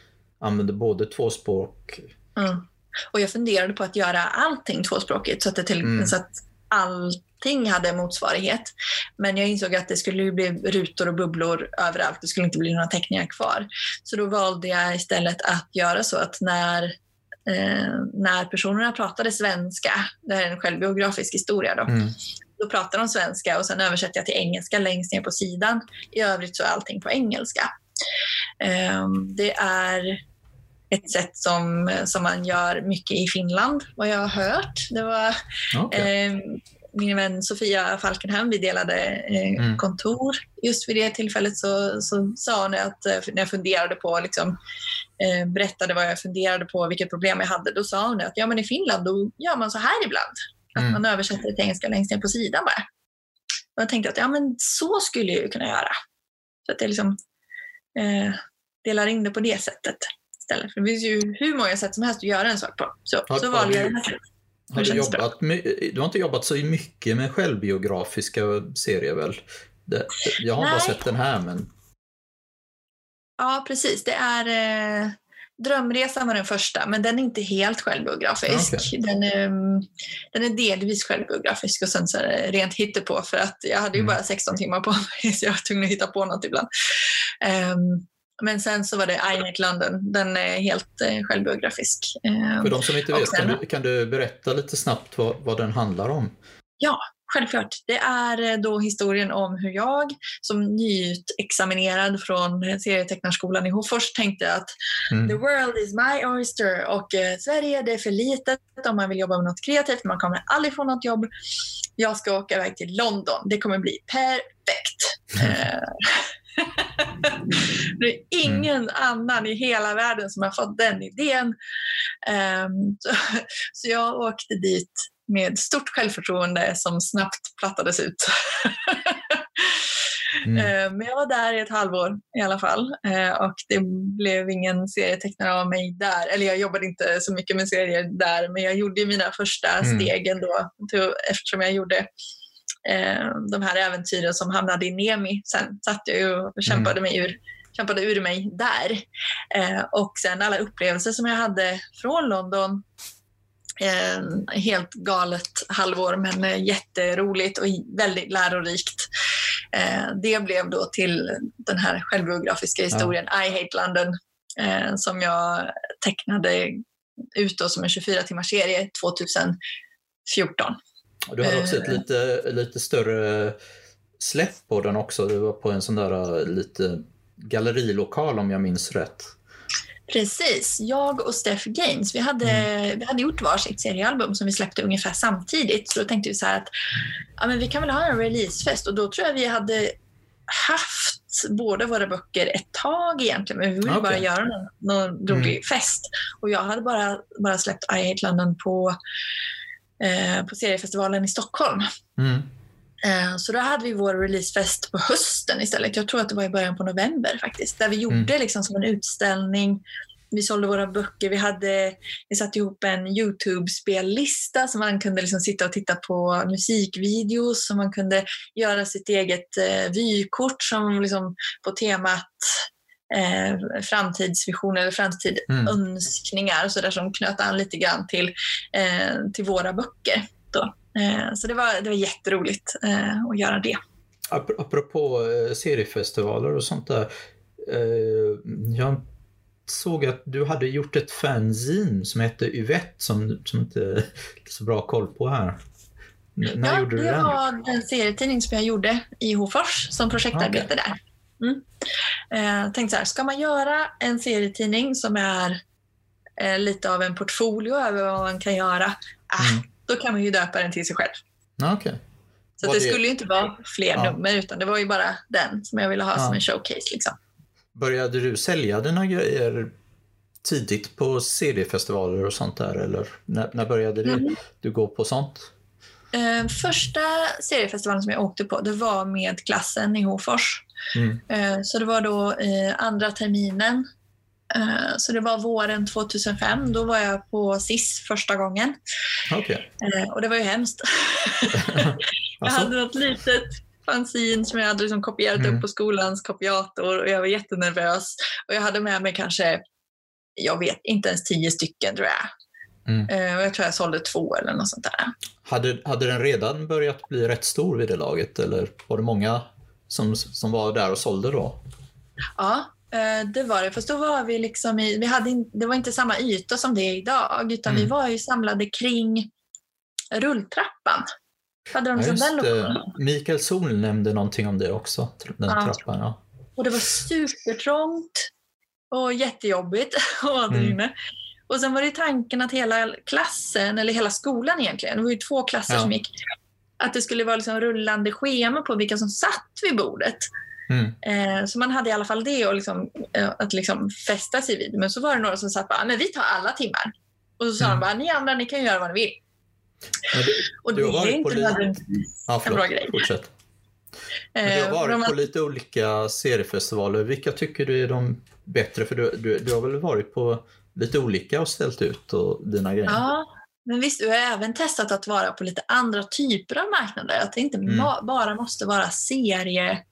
använde både tvåspråk. Mm. Och jag funderade på att göra allting tvåspråkigt så att, det till, Mm. så att allting hade motsvarighet. Men jag insåg att det skulle ju bli rutor och bubblor överallt. Det skulle inte bli några teckningar kvar. Så då valde jag istället att göra så att när, eh, när personerna pratade svenska, det här är en självbiografisk historia då, Mm. då pratar de svenska och sen översätter jag till engelska längst ner på sidan. I övrigt så är allting på engelska. Ehm, Det är ett sätt som, som man gör mycket i Finland, vad jag har hört. Det var Okej. eh, min vän Sofia Falkenham, vi delade eh, Mm. kontor. Just vid det tillfället så, så sa hon att eh, när jag funderade på, liksom, eh, berättade vad jag funderade på, vilket problem jag hade, då sa hon att ja, men i Finland då gör man så här ibland. Att Mm. man översätter det till engelska längst ner på sidan bara. Och jag tänkte att ja, men så skulle jag ju kunna göra. Så att jag liksom eh, delar in det på det sättet istället. För det finns ju hur många sätt som helst att göra en sak på. Så, Ja, så valde jag det- här. Har du, jobbat du har inte jobbat så mycket med självbiografiska serier väl? Det, jag har bara Nej. sett den här men... Ja, precis. Det är eh, Drömresan var den första, men den är inte helt självbiografisk. Okej. Den, är, mm, den är delvis självbiografisk och sen så är det rent hittepå för att jag hade ju Mm. bara 16 timmar på mig så jag var tvungen att hitta på något ibland. Ehm, men sen så var det Hate London. Den är helt eh, självbiografisk. Ehm, För de som inte vet, kan sen- du, kan du berätta lite snabbt vad, vad den handlar om? Självklart. Det är eh, då historien om hur jag som nyutexaminerad från serietecknarskolan i Hofors tänkte att the Mm. world is my oyster och eh, Sverige det är för litet om man vill jobba med något kreativt. Man kommer aldrig få något jobb. Jag ska åka iväg till London. Det kommer bli perfekt. Eh, det är ingen annan i hela världen som har fått den idén. Ehm, så, så jag åkte dit med stort självförtroende som snabbt plattades ut. Mm. Eh, Men jag var där i ett halvår i alla fall eh, och det blev ingen serietecknare av mig där. Eller jag jobbade inte så mycket med serier där men jag gjorde mina första Mm. steg ändå till, eftersom jag gjorde eh, de här äventyren som hamnade i Nemi. Sen satt jag ju och kämpade, mig ur, kämpade ur mig där. Eh, och sen alla upplevelser som jag hade från London Eh, helt galet halvår men eh, jätteroligt och väldigt lärorikt. Eh, det blev då till den här självbiografiska historien I Hate London eh, som jag tecknade ut som en 24 timmars serie 2014. Och Du hade också ett eh. lite, lite större släpp på den också. Det var på en sån där eh, lite gallerilokal om jag minns rätt. Precis. Jag och Steph Gaines, vi hade, vi hade gjort varsitt seriealbum som vi släppte ungefär samtidigt. Så då tänkte vi så här att ja, men vi kan väl ha en releasefest och då tror jag vi hade haft båda våra böcker ett tag egentligen, men vi ville Okej. bara göra någon, någon rolig fest. Och jag hade bara, bara släppt I Hate London på, på seriefestivalen i Stockholm. Mm. Eh, Så då hade vi vår releasefest på hösten istället. Jag tror att det var i början på november faktiskt. Där vi gjorde liksom som en utställning. Vi sålde våra böcker. Vi, hade, vi satte ihop en YouTube-spellista så man kunde liksom sitta och titta på musikvideos. Så man kunde göra sitt eget eh, vykort som liksom på temat eh, framtidsvisioner eller Mm. framtidsönskningar. Så där som knöt an lite grann till, eh, till våra böcker. Då. Eh, Så det var, det var jätteroligt eh, att göra det. Ap- Apropå eh, seriefestivaler och sånt där. Eh, jag såg att du hade gjort ett fanzine som hette Yvette som, som inte så bra koll på här. N- när ja, gjorde du det den? var den serietidning som jag gjorde i Hofors som projektarbete där. Mm. Eh, tänkte så här, ska man göra en serietidning som är eh, lite av en portfolio över vad man kan göra, ah, Mm. då kan man ju döpa den till sig själv. Okej. Så det det- skulle ju inte vara fler Ja. nummer utan det var ju bara den som jag ville ha Ja. som en showcase. Liksom. Började du sälja dina grejer tidigt på CD-festivaler och sånt där? Eller när, när började du, Mm. du gå på sånt? Eh, första seriefestivalen som jag åkte på det var med klassen i Hofors. Mm. Eh, så det var då eh, andra terminen Eh, Så det var våren 2005. Då var jag på SIS första gången. Okej. Eh, Och det var ju hemskt. Jag hade något litet fanzine som jag hade liksom kopierat Mm. upp på skolans kopiator och jag var jättenervös. Och jag hade med mig kanske, jag vet inte ens tio stycken tror jag. Mm. Eh, jag tror jag sålde två eller något sånt där. Hade, hade den redan börjat bli rätt stor vid det laget eller var det många som, som var där och sålde då? Ja, eh, det var det. Fast då var vi liksom i, vi hade in, det var inte samma yta som det är idag, utan vi Mm. var ju samlade kring rulltrappan. Hade de Ja, just det. Mikael Sol nämnde någonting om det också, den Ja. trappan. Ja. Och det var supertrångt och jättejobbigt att vara där Mm. Och sen var det tanken att hela klassen, eller hela skolan egentligen, det var ju två klasser Ja. som gick, att det skulle vara liksom rullande schema på vilka som satt vid bordet. Mm. Eh, så man hade i alla fall det och liksom, eh, att liksom fästa sig vid. Men så var det några som satt bara, men vi tar alla timmar. Och så sa Mm. de bara, ni andra ni kan göra vad ni vill. Du, Och det är inte nödvändigtvis ja, en bra grej. fortsätt. Men du Eh, har för varit de- på lite olika seriefestivaler. Vilka tycker du är de bättre? För du, du, du har väl varit på lite olika och ställt ut och dina grejer? Ja, men visst, du har även testat att vara på lite andra typer av marknader. Att det inte Mm. bara måste vara seriefestivaler.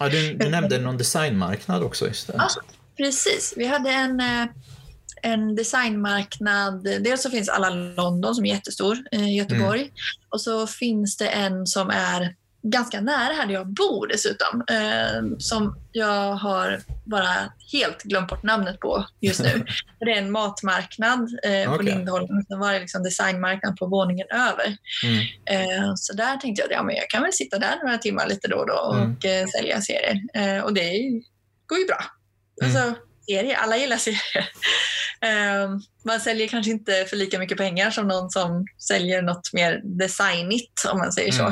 Ja, du, du nämnde någon designmarknad också. Just det. Ja. Precis, vi hade en, eh, en designmarknad. Dels så finns alla London som är jättestor eh, i Göteborg. Mm. Och så finns det en som är ganska nära här där jag bor dessutom. Eh, som jag har bara helt glömt bort namnet på just nu. det är en matmarknad eh, på Okej. Lindholmen. Sen var det liksom designmarknad på våningen över. Mm. Eh, så där tänkte jag att ja, men jag kan väl sitta där några timmar lite då och då och Mm. eh, sälja serier. Eh, och det går ju bra. Mm. Alltså, serier, alla gillar serier. Eh, man säljer kanske inte för lika mycket pengar som någon som säljer något mer designigt om man säger så.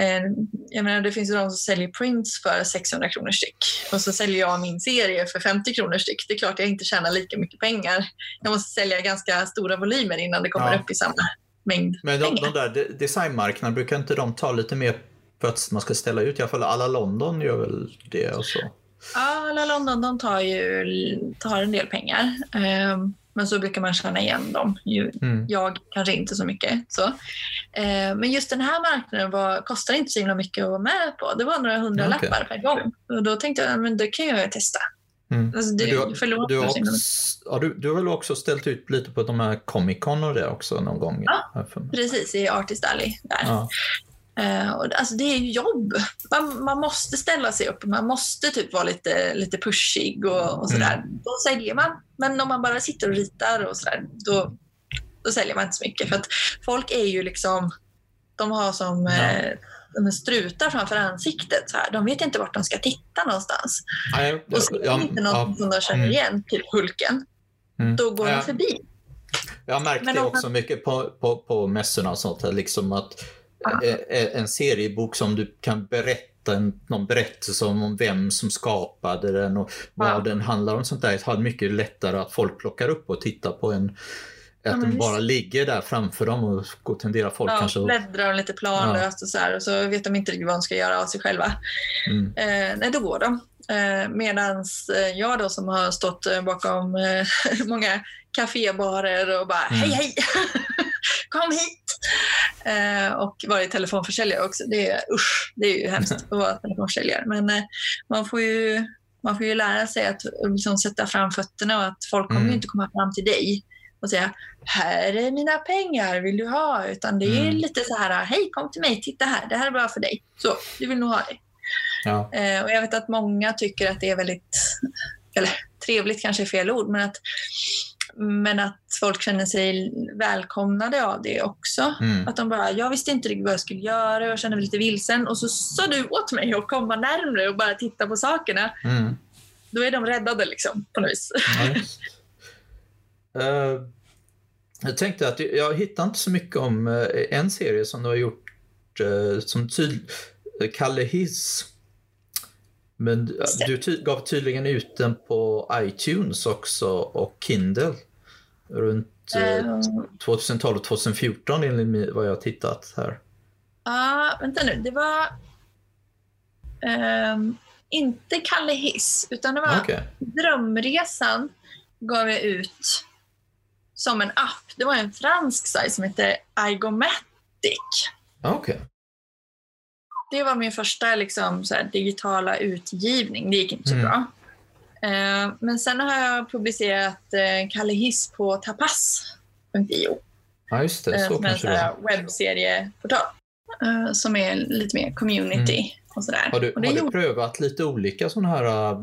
Eh, jag menar, det finns ju de som säljer prints för 600 kronor styck och så säljer jag min serie för 50 kronor styck. Det är klart jag inte tjänar lika mycket pengar. Jag måste sälja ganska stora volymer innan det kommer Ja. upp i samma mängd Men de, pengar. de där de- designmarknaderna, brukar inte de ta lite mer för att man ska ställa ut? I alla fall alla London gör väl det och så. Ja, alla London de tar ju tar en del pengar. Ehm, men så brukar man tjäna igen dem. Mm. jag kanske inte så mycket. Så. Ehm, men just den här marknaden var, kostar inte så himla mycket att vara med på. Det var några hundra okej. lappar per gång. Och då tänkte jag men det kan jag ju testa. Mm. Alltså, det, du, förlorar du, har också, ja, du, du har väl också ställt ut lite på de här Comic Con och det också någon gång? Ja. har. Precis, i Artist Alley. Där. Ja. Eh, och alltså det är ju jobb. Man, man måste ställa sig upp. Man måste typ vara lite, lite pushig och, och sådär. Mm. Då säljer man. Men om man bara sitter och ritar och sådär, då, då säljer man inte så mycket. För att folk är ju liksom, de har som Ja. eh, de strutar framför ansiktet. Så här. De vet inte vart de ska titta någonstans. Nej, Och ser ja, inte något ja, som de känner Mm. igen, typ Hulken, mm. då går Ja. de förbi. Jag har märkt Men det också mycket på, på, på mässorna och sånt här, liksom att en seriebok som du kan berätta en, någon berättelse om, om vem som skapade den och vad Ja. den handlar om sånt där har mycket lättare att folk plockar upp och tittar på en att den visst. bara ligger där framför dem och går tenderar folk Ja, kanske att... bläddrar lite planlöst och så här, och så vet de inte riktigt vad de ska göra av sig själva. Mm, Eh, nej, då går de. Eh, Medan jag då som har stått eh, bakom eh, många kafébarer och bara Mm. hej hej, kom hit! Eh, och varit telefonförsäljare också. Det är, usch, det är ju hemskt att vara telefonförsäljare. Men eh, man, får ju, man får ju lära sig att liksom, sätta fram fötterna och att folk kommer Mm. ju inte komma fram till dig och säga här är mina pengar, vill du ha? Utan det är Mm. lite så här, hej kom till mig, titta här, det här är bra för dig. Så, du vill nog ha det. ja. Eh, och jag vet att många tycker att det är väldigt, eller trevligt kanske är fel ord, men att, men att folk känner sig välkomnade av det också. Mm. Att de bara, jag visste inte riktigt vad jag skulle göra, jag kände mig lite vilsen och så sa du åt mig att komma närmre och bara titta på sakerna. Mm. Då är de räddade liksom, på något vis. Eh, jag tänkte att jag hittar inte så mycket om eh, en serie som du har gjort uh, som tyd eh, Kalle Hiss. Men du- ty gav tydligen ut den på iTunes också och Kindle runt Eh, 2012 och 2014 enligt vad jag har tittat här. Ja, vänta nu. Det var... ehm, inte Kalle Hiss, utan det var Okej. Drömresan gav jag ut som en app. Det var en fransk sajt som heter Igomatic. Okej. Det var min första liksom, här, digitala utgivning. Det gick inte så Mm. bra. Eh, men sen har jag publicerat eh, Kalle Hiss på tapas.io. Ja, just det. eh, Så som är en kanske här var. webbserieportal. Eh, som är lite mer community och sådär. Mm. Har du, och har du prövat lite olika sådana här äh,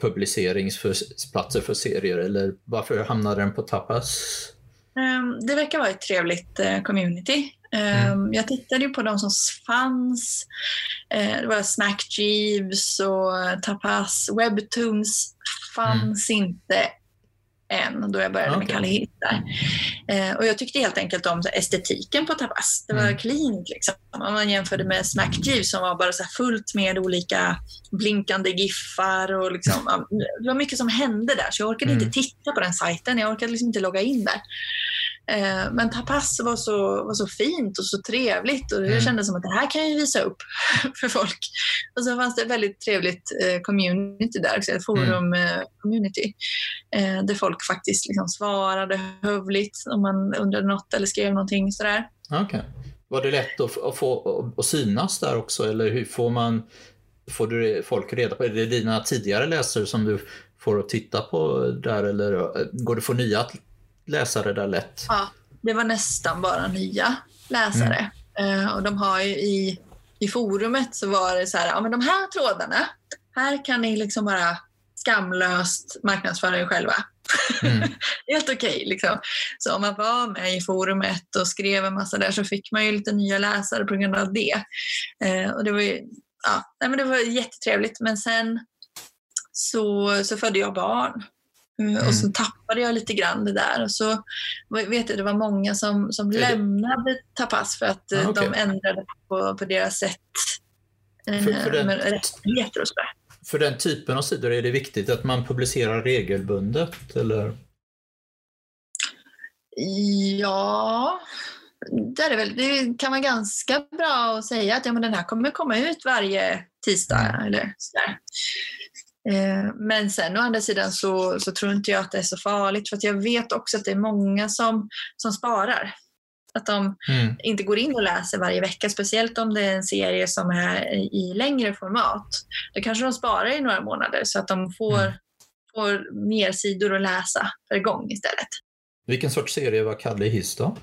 webbpubliceringsplatser för serier eller varför hamnade den på Tapas? Ehm, Det verkar vara ett trevligt eh, community. Ehm, Mm. Jag tittade ju på de som fanns. Eh, Det var Smack Jeeves och Tapas. Webtoons fanns inte än då jag började med Mm. Okej. Kalle Hitt där. Eh, Och jag tyckte helt enkelt om estetiken på Tapas. Det var Mm. clean liksom. Om man jämförde med Smack Jeeves som var bara så fullt med olika blinkande giffar och liksom, det var mycket som hände där så jag orkade Mm. inte titta på den sajten. Jag orkade liksom inte logga in där. Eh, Men Tapas var så, var så fint och så trevligt och jag Mm. kände som att det här kan jag visa upp för folk. Och så fanns det ett väldigt trevligt eh, community där också, ett forum-community. eh, Där folk faktiskt liksom svarade hövligt om man undrade något eller skrev någonting sådär. Okej. Var det lätt att, att få att synas där också eller hur får man Får du folk reda på, är det dina tidigare läsare som du får att titta på där eller äh, går det att få nya läsare där lätt? Ja, det var nästan bara nya läsare. Eh, och de har ju i, i forumet så var det så här, ja men de här trådarna, här kan ni liksom bara skamlöst marknadsföra er själva. Mm. Helt okej. liksom. Så om man var med i forumet och skrev en massa där så fick man ju lite nya läsare på grund av det. Eh, och det var ju, ja, nej, men det var jättetrevligt. Men sen så, så födde jag barn. Mm, Mm. Och så tappade jag lite grann det där. Och så vet jag, det var många som, som lämnade Tapas för att eh, Ah, okej. de ändrade på, på deras sätt eh, För- för den- med rättigheter och sådär. För den typen av sidor är det viktigt att man publicerar regelbundet eller? Ja, det, är det, väl. det kan vara ganska bra att säga att ja, men den här kommer komma ut varje tisdag. Mm. Eller sådär. Eh, Men sen å andra sidan så, så tror inte jag att det är så farligt för jag vet också att det är många som, som sparar. Att de Mm. inte går in och läser varje vecka, speciellt om det är en serie som är i längre format. Då kanske de sparar i några månader så att de får, Mm. får mer sidor att läsa per gång istället. Vilken sorts serie var Kalle Hiss då?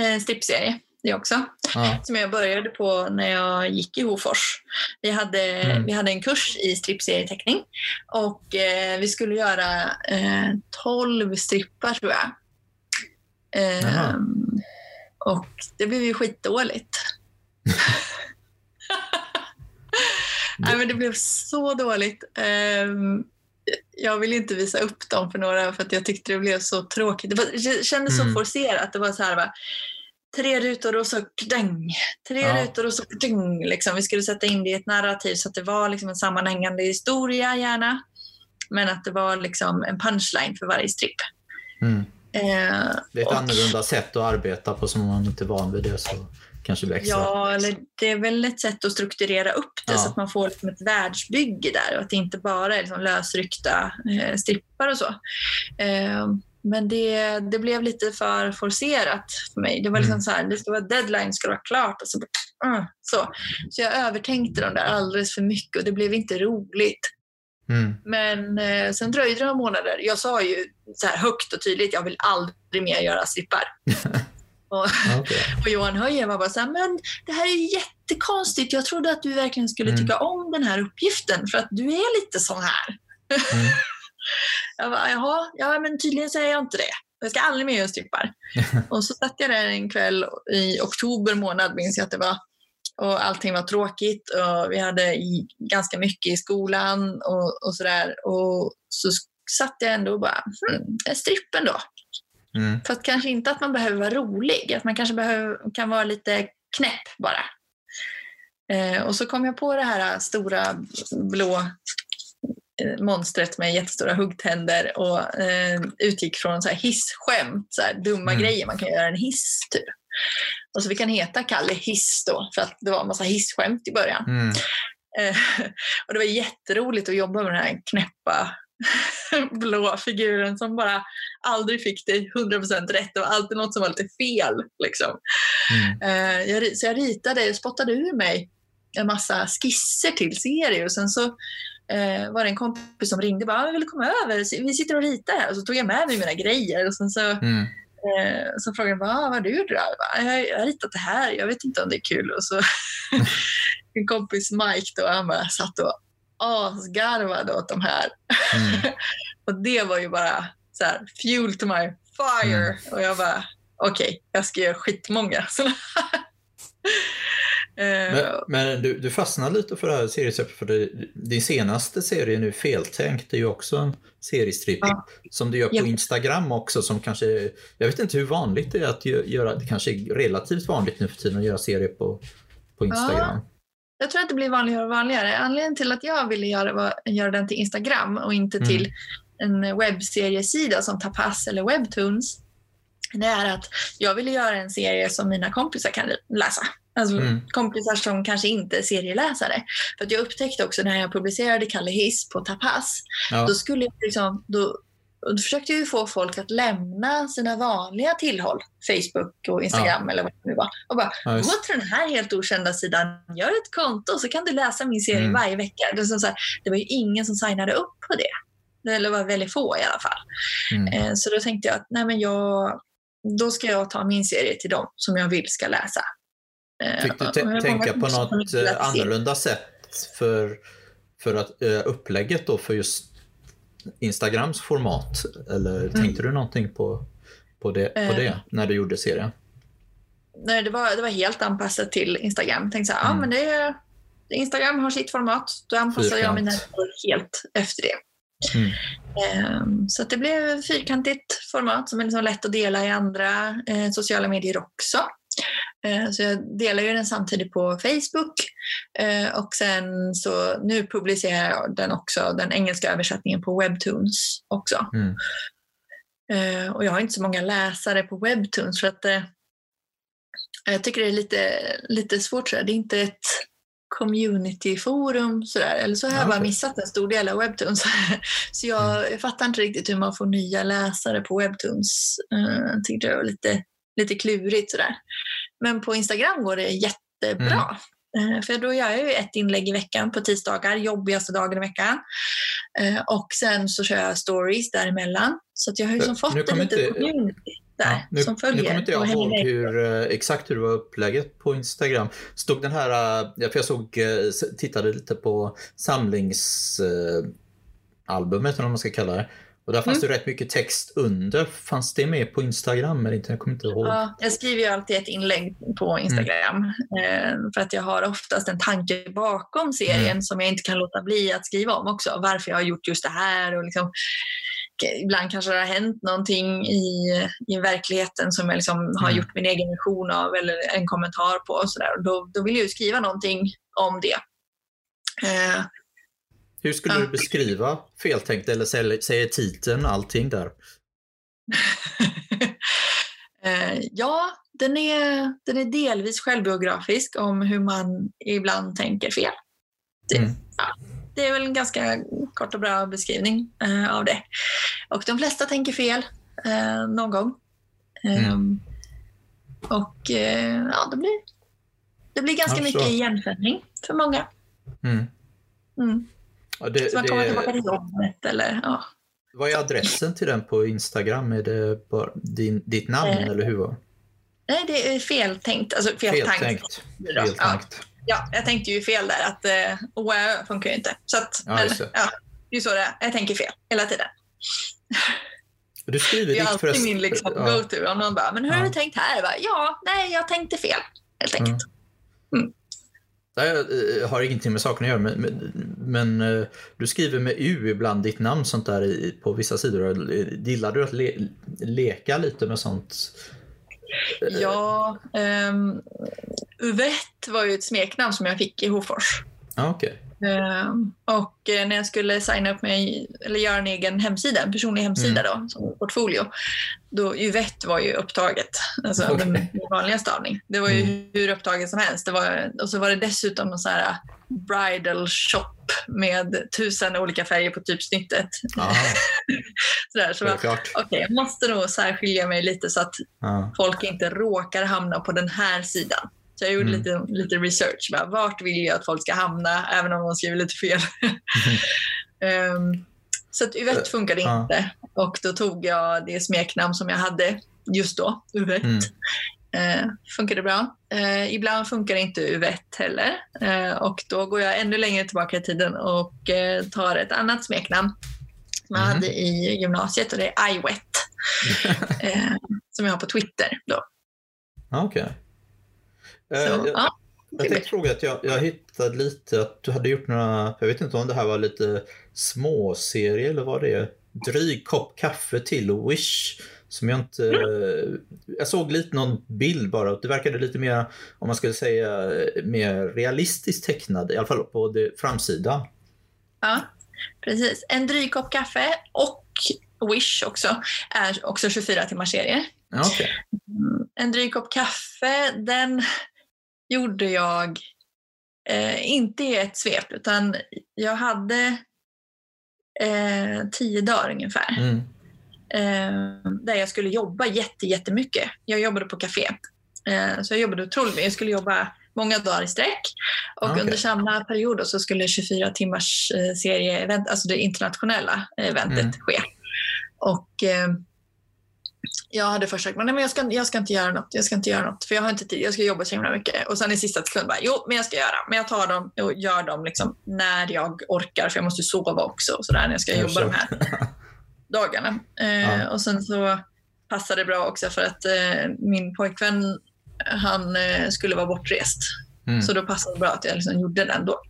En strippserie det också, Ja. som jag började på när jag gick i Hofors. Vi hade, Mm. vi hade en kurs i strippserieteckning och eh, vi skulle göra eh, 12 strippar tror jag. Eh, och det blev ju skitdåligt. Nej, men det blev så dåligt. Ehm, jag ville inte visa upp dem för några för att jag tyckte det blev så tråkigt. Det, var, det kändes Mm. så forcerat. Det var så här, va, tre rutor och så kdäng. Tre Ja. rutor och så kdäng. Liksom. Vi skulle sätta in det i ett narrativ så att det var liksom en sammanhängande historia gärna. Men att det var liksom en punchline för varje stripp. Mm. Eh, Det är ett och- annorlunda sätt att arbeta på som man inte är van vid det så kanske blir extra. Ja, eller det är väl ett sätt att strukturera upp det Ja. så att man får liksom ett världsbygge där och att det inte bara är liksom lösryckta eh, strippar och så. Eh, men det, det blev lite för forcerat för mig. Det var liksom Mm. så här, det ska vara deadline, ska vara klart och så, uh, så. Så jag övertänkte de där alldeles för mycket och det blev inte roligt. Mm. Men eh, sen dröjde det några månader. Jag sa ju så här högt och tydligt, jag vill aldrig mer göra strippar. och, okej. och Johan Höjer var bara så här, men det här är jättekonstigt. Jag trodde att du verkligen skulle Mm. tycka om den här uppgiften för att du är lite sån här. Mm. Jag bara, jaha, ja men tydligen säger jag inte det. Jag ska aldrig mer göra strippar. och så satt jag där en kväll i oktober månad, minns jag att det var. Och allting var tråkigt och vi hade ganska mycket i skolan och, och sådär. Och så satt jag ändå och bara, hmm, strippen då? Mm. Fast kanske inte att man behöver vara rolig, att man kanske behöver, kan vara lite knäpp bara. Eh, och så kom jag på det här stora blå monstret med jättestora huggtänder och eh, utgick från så här hissskämt, så här dumma Mm. grejer man kan göra en hiss. Typ. Och så fick han heta Kalle Hiss då, för att det var en massa hissskämt i början. Mm. Eh, och det var jätteroligt att jobba med den här knäppa blå figuren som bara aldrig fick det 100% rätt. Det var alltid något som var lite fel. Liksom. Mm. Eh, jag, så jag ritade, spottade ur mig en massa skisser till serier och sen så eh, var det en kompis som ringde och bara, jag vill komma över, vi sitter och ritar här. Och så tog jag med mig mina grejer och sen så, Mm. eh, så frågade jag, bara, vad har du gjort? då?" Jag, bara, jag, har ritat det här, jag vet inte om det är kul. Och så min kompis Mike då, han bara satt och asgarvade åt de här. Mm. Och det var ju bara så här, fuel to my fire. Mm. Och jag bara, okej, jag ska göra skitmånga sådana här. Eh, Men, men du, du fastnar lite för det här seriestrippet för det, din senaste serie nu, Feltänkt, det är ju också en seriestripp Ja. som du gör på Ja. Instagram också som kanske, jag vet inte hur vanligt det är att gö- göra, det kanske är relativt vanligt nu för tiden att göra serier på, på Instagram. Jag tror att det blir vanligare och vanligare. Anledningen till att jag ville göra, var, göra den till Instagram och inte Mm. till en webbseriesida som Tapas eller Webtoons, det är att jag ville göra en serie som mina kompisar kan läsa. Alltså Mm. kompisar som kanske inte är serieläsare. För att jag upptäckte också när jag publicerade Kalle Hiss på Tapas, Ja. då skulle jag liksom, då, då försökte jag ju få folk att lämna sina vanliga tillhåll, Facebook och Instagram eller vad det nu var. Och bara, Ja, gå till den här helt okända sidan, gör ett konto så kan du läsa min serie Mm. varje vecka. Det, så här, det var ju ingen som signade upp på det. Eller var väldigt få i alla fall. Mm. Eh, Så då tänkte jag att nej men jag, då ska jag ta min serie till dem som jag vill ska läsa. Eh, Fick du tänka på något eh, annorlunda sätt för, för att, eh, upplägget då för just Instagrams format? Eller Mm. tänkte du någonting på, på, det, på Eh. det när du gjorde serien? Nej, det var, det var helt anpassat till Instagram. Jag tänkte så här, Mm. ja men det är, Instagram har sitt format. Då anpassar jag mina helt efter det. Mm. Ehm, Så det blev fyrkantigt format som är liksom lätt att dela i andra eh, sociala medier också. Eh, så jag delar ju den samtidigt på Facebook eh, och sen så nu publicerar jag den också, den engelska översättningen på Webtoons också. Mm. Eh, och jag har inte så många läsare på Webtoons för att jag tycker det är lite, lite svårt. Så Det är inte ett communityforum sådär. Eller så har jag Ja, bara missat en stor del av Webtoons. så jag, Mm. jag fattar inte riktigt hur man får nya läsare på Webtoons. Uh, tyckte det var lite, lite klurigt sådär. Men på Instagram går det jättebra. Mm. Eh, För då gör jag ju ett inlägg i veckan på tisdagar, jobbigaste dagen i veckan. Eh, Och sen så kör jag stories däremellan. Så att jag har ju som Nu fått en liten community där Ja, nu, som följer. nu kommer inte jag ihåg hur, eh, exakt hur det var upplägget på Instagram. Stod den här, eh, för jag såg, eh, tittade lite på samlingsalbumet, eh, albumet, eller vad man ska kalla det. Och där fanns Mm. det rätt mycket text under. Fanns det med på Instagram? Eller inte? Jag kommer inte ihåg. Ja, jag skriver ju alltid ett inlägg på Instagram. Eh, för att jag har oftast en tanke bakom serien Mm. som jag inte kan låta bli att skriva om också. Varför jag har gjort just det här. Och liksom, ibland kanske det har hänt någonting i, i verkligheten som jag liksom har Mm. gjort min egen version av eller en kommentar på. Och så där. Då, då vill jag ju skriva någonting om det. Eh, Hur skulle du beskriva feltänkt eller säger, titeln allting där? Eh, ja, den är, den är delvis självbiografisk om hur man ibland tänker fel. Det, Mm. ja, det är väl en ganska kort och bra beskrivning eh, av det. Och de flesta tänker fel eh, någon gång. Mm. Ehm, och eh, ja, det blir, det blir ganska Ja, mycket igenkänning för många. Mm. Mm. Ja, det, Så man kommer tillbaka det, till jobbet eller ja. vad är adressen till den på Instagram? Är det bara din, ditt namn Eh, eller hur? var- Nej, det är feltänkt. Alltså feltänkt. Feltänkt. Ja. Feltänkt. Ja, jag tänkte ju fel där. Att eh, OÄ funkar ju inte. Så att, Ja, men, det. ja, det är så det är. Jag tänker fel hela tiden. Du skriver Det är alltid förresten. min liksom, ja. go-to. Om någon bara, men hur har Ja. du tänkt här? Bara, ja, nej, jag tänkte fel. Helt enkelt. Nej, Jag eh, har ingenting med saken att göra, men, men, eh, du skriver med U ibland ditt namn sånt där på vissa sidor. Gillar du att le, leka lite med sånt? Ja, um, Uvette var ju ett smeknamn som jag fick i Hofors. Ah, okay. Ehm, och eh, när jag skulle signa upp mig, eller göra en egen hemsida, en personlig hemsida Mm. då, som portfolio, då Yvette var ju upptaget, alltså Okej. den vanliga stavning. Det var ju Mm. hur upptaget som helst. Det var, och så var det dessutom någon så här uh, bridal shop med tusen olika färger på typsnittet. Sådär, så jag, självklart. okej, jag måste nog särskilja mig lite så att Ah. folk inte råkar hamna på den här sidan. Så jag gjorde Mm. lite, lite research. Bara, vart vill jag att folk ska hamna, även om de skriver lite fel. Ehm, så att Yvette funkade inte. Och då tog jag det smeknamn som jag hade just då, Yvette. Mm. Eh, funkade bra. Eh, ibland funkar inte Yvette heller. Eh, och då går jag ännu längre tillbaka i tiden och eh, tar ett annat smeknamn som jag Mhm. hade i gymnasiet och det är iWet. eh, som jag har på Twitter. Då. Ah. Eh, Så, jag, ja, jag tänkte fråga att jag, jag hittade lite att du hade gjort några, jag vet inte om det här var lite småserie eller vad det är. Dryg kopp kaffe till Wish. Som jag inte... Jag såg lite någon bild bara. Det verkade lite mer, om man skulle säga, mer realistiskt tecknad. I alla fall på det, framsidan. ja, precis. En dryg kopp kaffe och Wish också är också 24 timmars serie. Okej. Mm, En dryg kopp kaffe, den gjorde jag eh, inte i ett svep utan jag hade eh, tio dagar ungefär Mm. eh, där jag skulle jobba jätte, jättemycket. Jag jobbade på café. Eh, så jag jobbade otroligt mycket. Jag skulle jobba många dagar i sträck. Och Okej. under samma period så skulle 24 timmars eh, serie, alltså det internationella eventet Mm. ske. Och eh, jag hade först sagt, men nej, men jag ska, jag ska inte göra något, jag ska inte göra något, för jag har inte tid, jag ska jobba så himla mycket. Och sen i sista sekund bara, jo, men jag ska göra, men jag tar dem och gör dem liksom när jag orkar, för jag måste ju sova också och sådär när jag ska Jag jobba de här dagarna. Eh, Ja. Och sen så passade det bra också för att eh, min pojkvän, han eh, skulle vara bortrest. Mm. Så då passade det bra att jag liksom gjorde den då.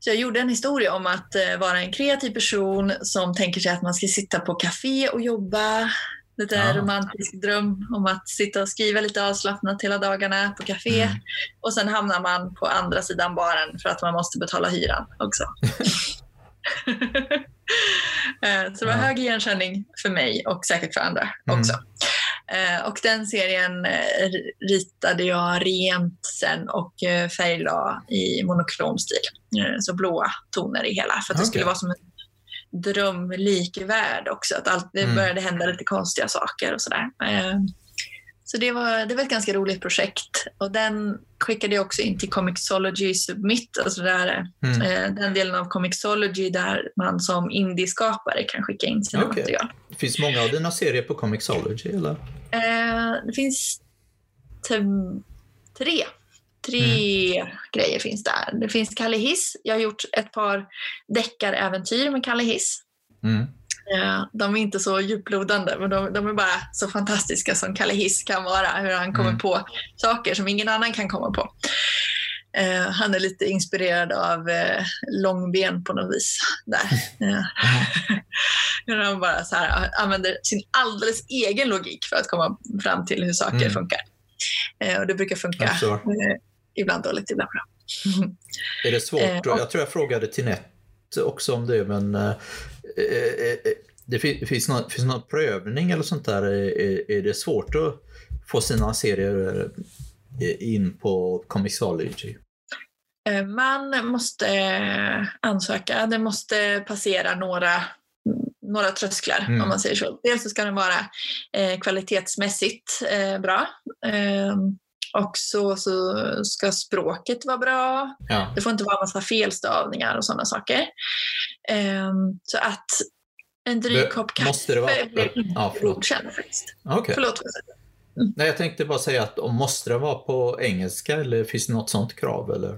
Så jag gjorde en historia om att eh, vara en kreativ person som tänker sig att man ska sitta på café och jobba. Lite Ja. romantisk dröm om att sitta och skriva lite avslappnat hela dagarna på café. Mm. Och sen hamnar man på andra sidan baren för att man måste betala hyran också. Eh, Så det var Ja. hög igenkänning för mig och säkert för andra Mm. också. Eh, Och den serien eh, ritade jag rent sen och färglade i monokrom stil. Så blåa toner i hela för att det Okej. skulle vara som en drömlik värld också. Att allt, det Mm. började hända lite konstiga saker och sådär. Eh, Så det var, det var ett ganska roligt projekt. Och den skickade jag också in till Comixology Submit, alltså där, Mm. eh, den delen av Comixology där man som indieskapare kan skicka in sina Okej. material. Finns många av dina serier på Comixology, eller? Eh, det finns te- tre. Tre grejer finns där. Det finns Kalle Hiss. Jag har gjort ett par deckaräventyr med Kalle Hiss. Mm. Eh, De är inte så djuplodande, men de, de är bara så fantastiska som Kalle Hiss kan vara. Hur han kommer Mm. på saker som ingen annan kan komma på. Eh, han är lite inspirerad av eh, långben på något vis. Där. Hur han bara så här, använder sin alldeles egen logik för att komma fram till hur saker Mm. funkar. Och det brukar funka. Eh, ibland dåligt, ibland bra. Är det svårt? Eh, och- Jag tror jag frågade Tinette också om det, men eh, eh, eh, det fin- finns någon, finns någon prövning eller sånt där? Är, är det svårt att få sina serier eh, in på Comixology? Eh, Man måste eh, ansöka. Det måste passera några, några trösklar Mm. om man säger så. Dels så ska den vara eh, kvalitetsmässigt eh, bra. Och så, så ska språket vara bra. Ja. Det får inte vara massa felstavningar och sådana saker. Eh, så att en dryg kopp kaffe måste det vara- blir inte Ja, godkänd faktiskt. Okej. Förlåt. Nej, jag tänkte bara säga att om måste det vara på engelska eller finns det något sånt krav? Eller?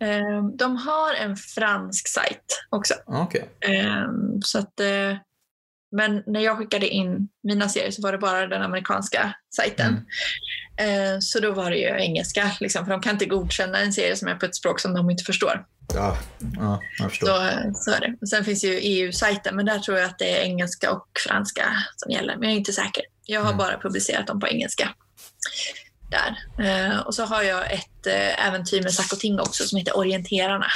Eh, de har en fransk sajt också. Okej. Ehm, så att, eh, men när jag skickade in mina serier så var det bara den amerikanska sajten. Eh, så då var det ju engelska, liksom, för de kan inte godkänna en serie som är på ett språk som de inte förstår. Ja, ja, jag förstår. Så, eh, så är det. Sen finns ju EU-sajten, men där tror jag att det är engelska och franska som gäller. Men jag är inte säker. Jag har Mm. bara publicerat dem på engelska. där. Eh, och så har jag ett äventyr med Sack och Ting också som heter Orienterarna.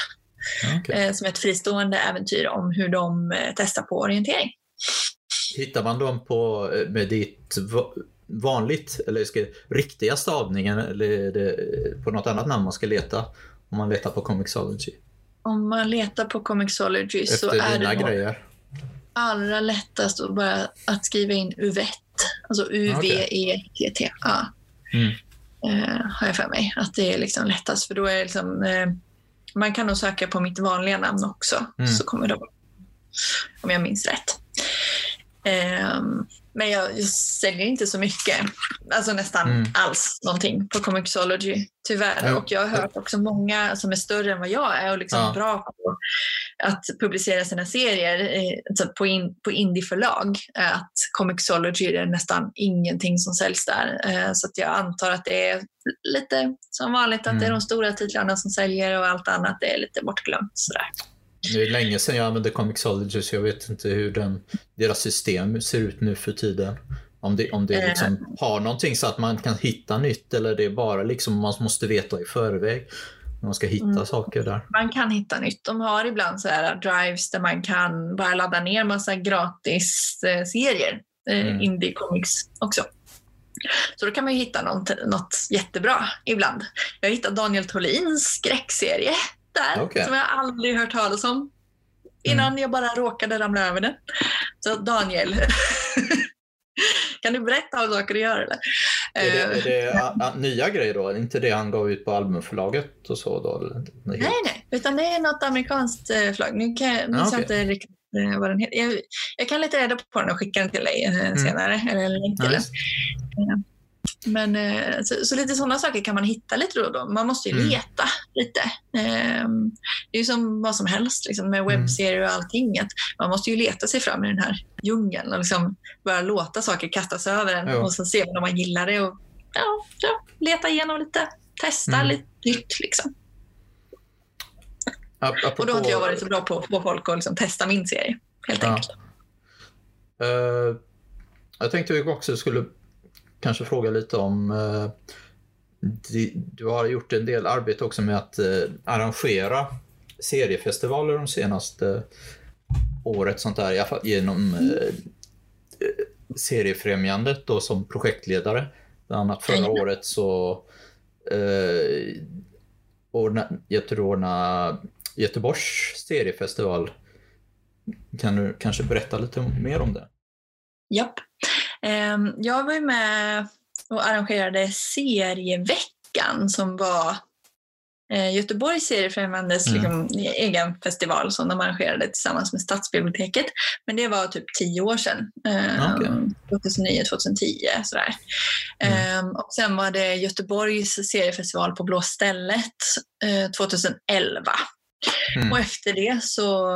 Okay. Som är ett fristående äventyr om hur de testar på orientering. Hittar man dem på, med ditt vanligt, eller ska, riktiga stavningen eller det på något annat namn man ska leta? Om man letar på Comixology? Om man letar på Comixology Efter så är det grejer? allra lättast att bara att skriva in UVET. Alltså U-V-E-T-T. Ja. Mm. Eh, har jag för mig. Att det är liksom lättast. För då är det liksom, eh, man kan nog söka på mitt vanliga namn också. Mm. Så kommer det Om jag minns rätt. Ehm, men jag, jag säljer inte så mycket, alltså nästan Mm. alls någonting på Comixology, tyvärr. Ja. Och jag har hört också många som är större än vad jag är och liksom Ja. bra på att publicera sina serier alltså på, in, på indieförlag. eh, Att Comixology är nästan ingenting som säljs där. Eh, Så att jag antar att det är lite som vanligt att det är Mm. de stora titlarna som säljer och allt annat är lite bortglömt. Sådär. Det är länge sedan jag använde Comixology så jag vet inte hur den, deras system ser ut nu för tiden. Om det, om det Eh. liksom har någonting så att man kan hitta nytt eller det är bara liksom man måste veta i förväg när man ska hitta Mm. saker där. man kan hitta nytt. De har ibland så här drives där man kan bara ladda ner massa gratis eh, serier, eh, Mm. indie comics också. Så då kan man ju hitta något, något jättebra ibland. Jag hittat Daniel Tholins skräckserie där, Okej. som jag aldrig hört talas om innan Mm. jag bara råkade ramla över den. Så Daniel, kan du berätta om saker du gör eller? Är det, Eh, är det a, a, nya grejer då? Är det inte det han gav ut på albumförlaget och så då? Eller? Nej, nej, utan det är något amerikanskt eh, flagg. Nu kan jag, minns Ah, okej. inte riktigt eh, vad den heter. Jag, jag kan leta reda på den och skicka den till dig Mm. senare. Eller en länk till den. Men, eh, så, så lite sådana saker kan man hitta lite då och då. Man måste ju Mm. leta lite. Ehm, Det är ju som vad som helst liksom, med Mm. webbserier och allting. Man måste ju leta sig fram i den här djungeln och liksom bara låta saker kastas över en Ja. och så se om man gillar det. Och, ja, ja, leta igenom lite, testa Mm. lite nytt. Liksom. Ap- apropå, Och då har inte jag varit så bra på att få folk att liksom testa min serie. Helt Ja. enkelt. Eh, jag tänkte vi också skulle kanske fråga lite om eh, du har gjort en del arbete också med att eh, arrangera seriefestivaler de senaste året sånt där, genom eh, seriefrämjandet då som projektledare. Bland annat förra året så eh, ordna, Göteborgs seriefestival. Kan du kanske berätta lite mer om det? Japp. Ehm, Jag var ju med och arrangerade serieveckan som var eh, Göteborgs seriefrämjandes Mm. liksom, egen festival som de arrangerade tillsammans med Stadsbiblioteket. Men det var typ tio år sedan. Okej. 2009, 2010 sådär. Mm. Ehm, och sen var det Göteborgs seriefestival på Blå stället eh, 2011. Mm. Och efter det så,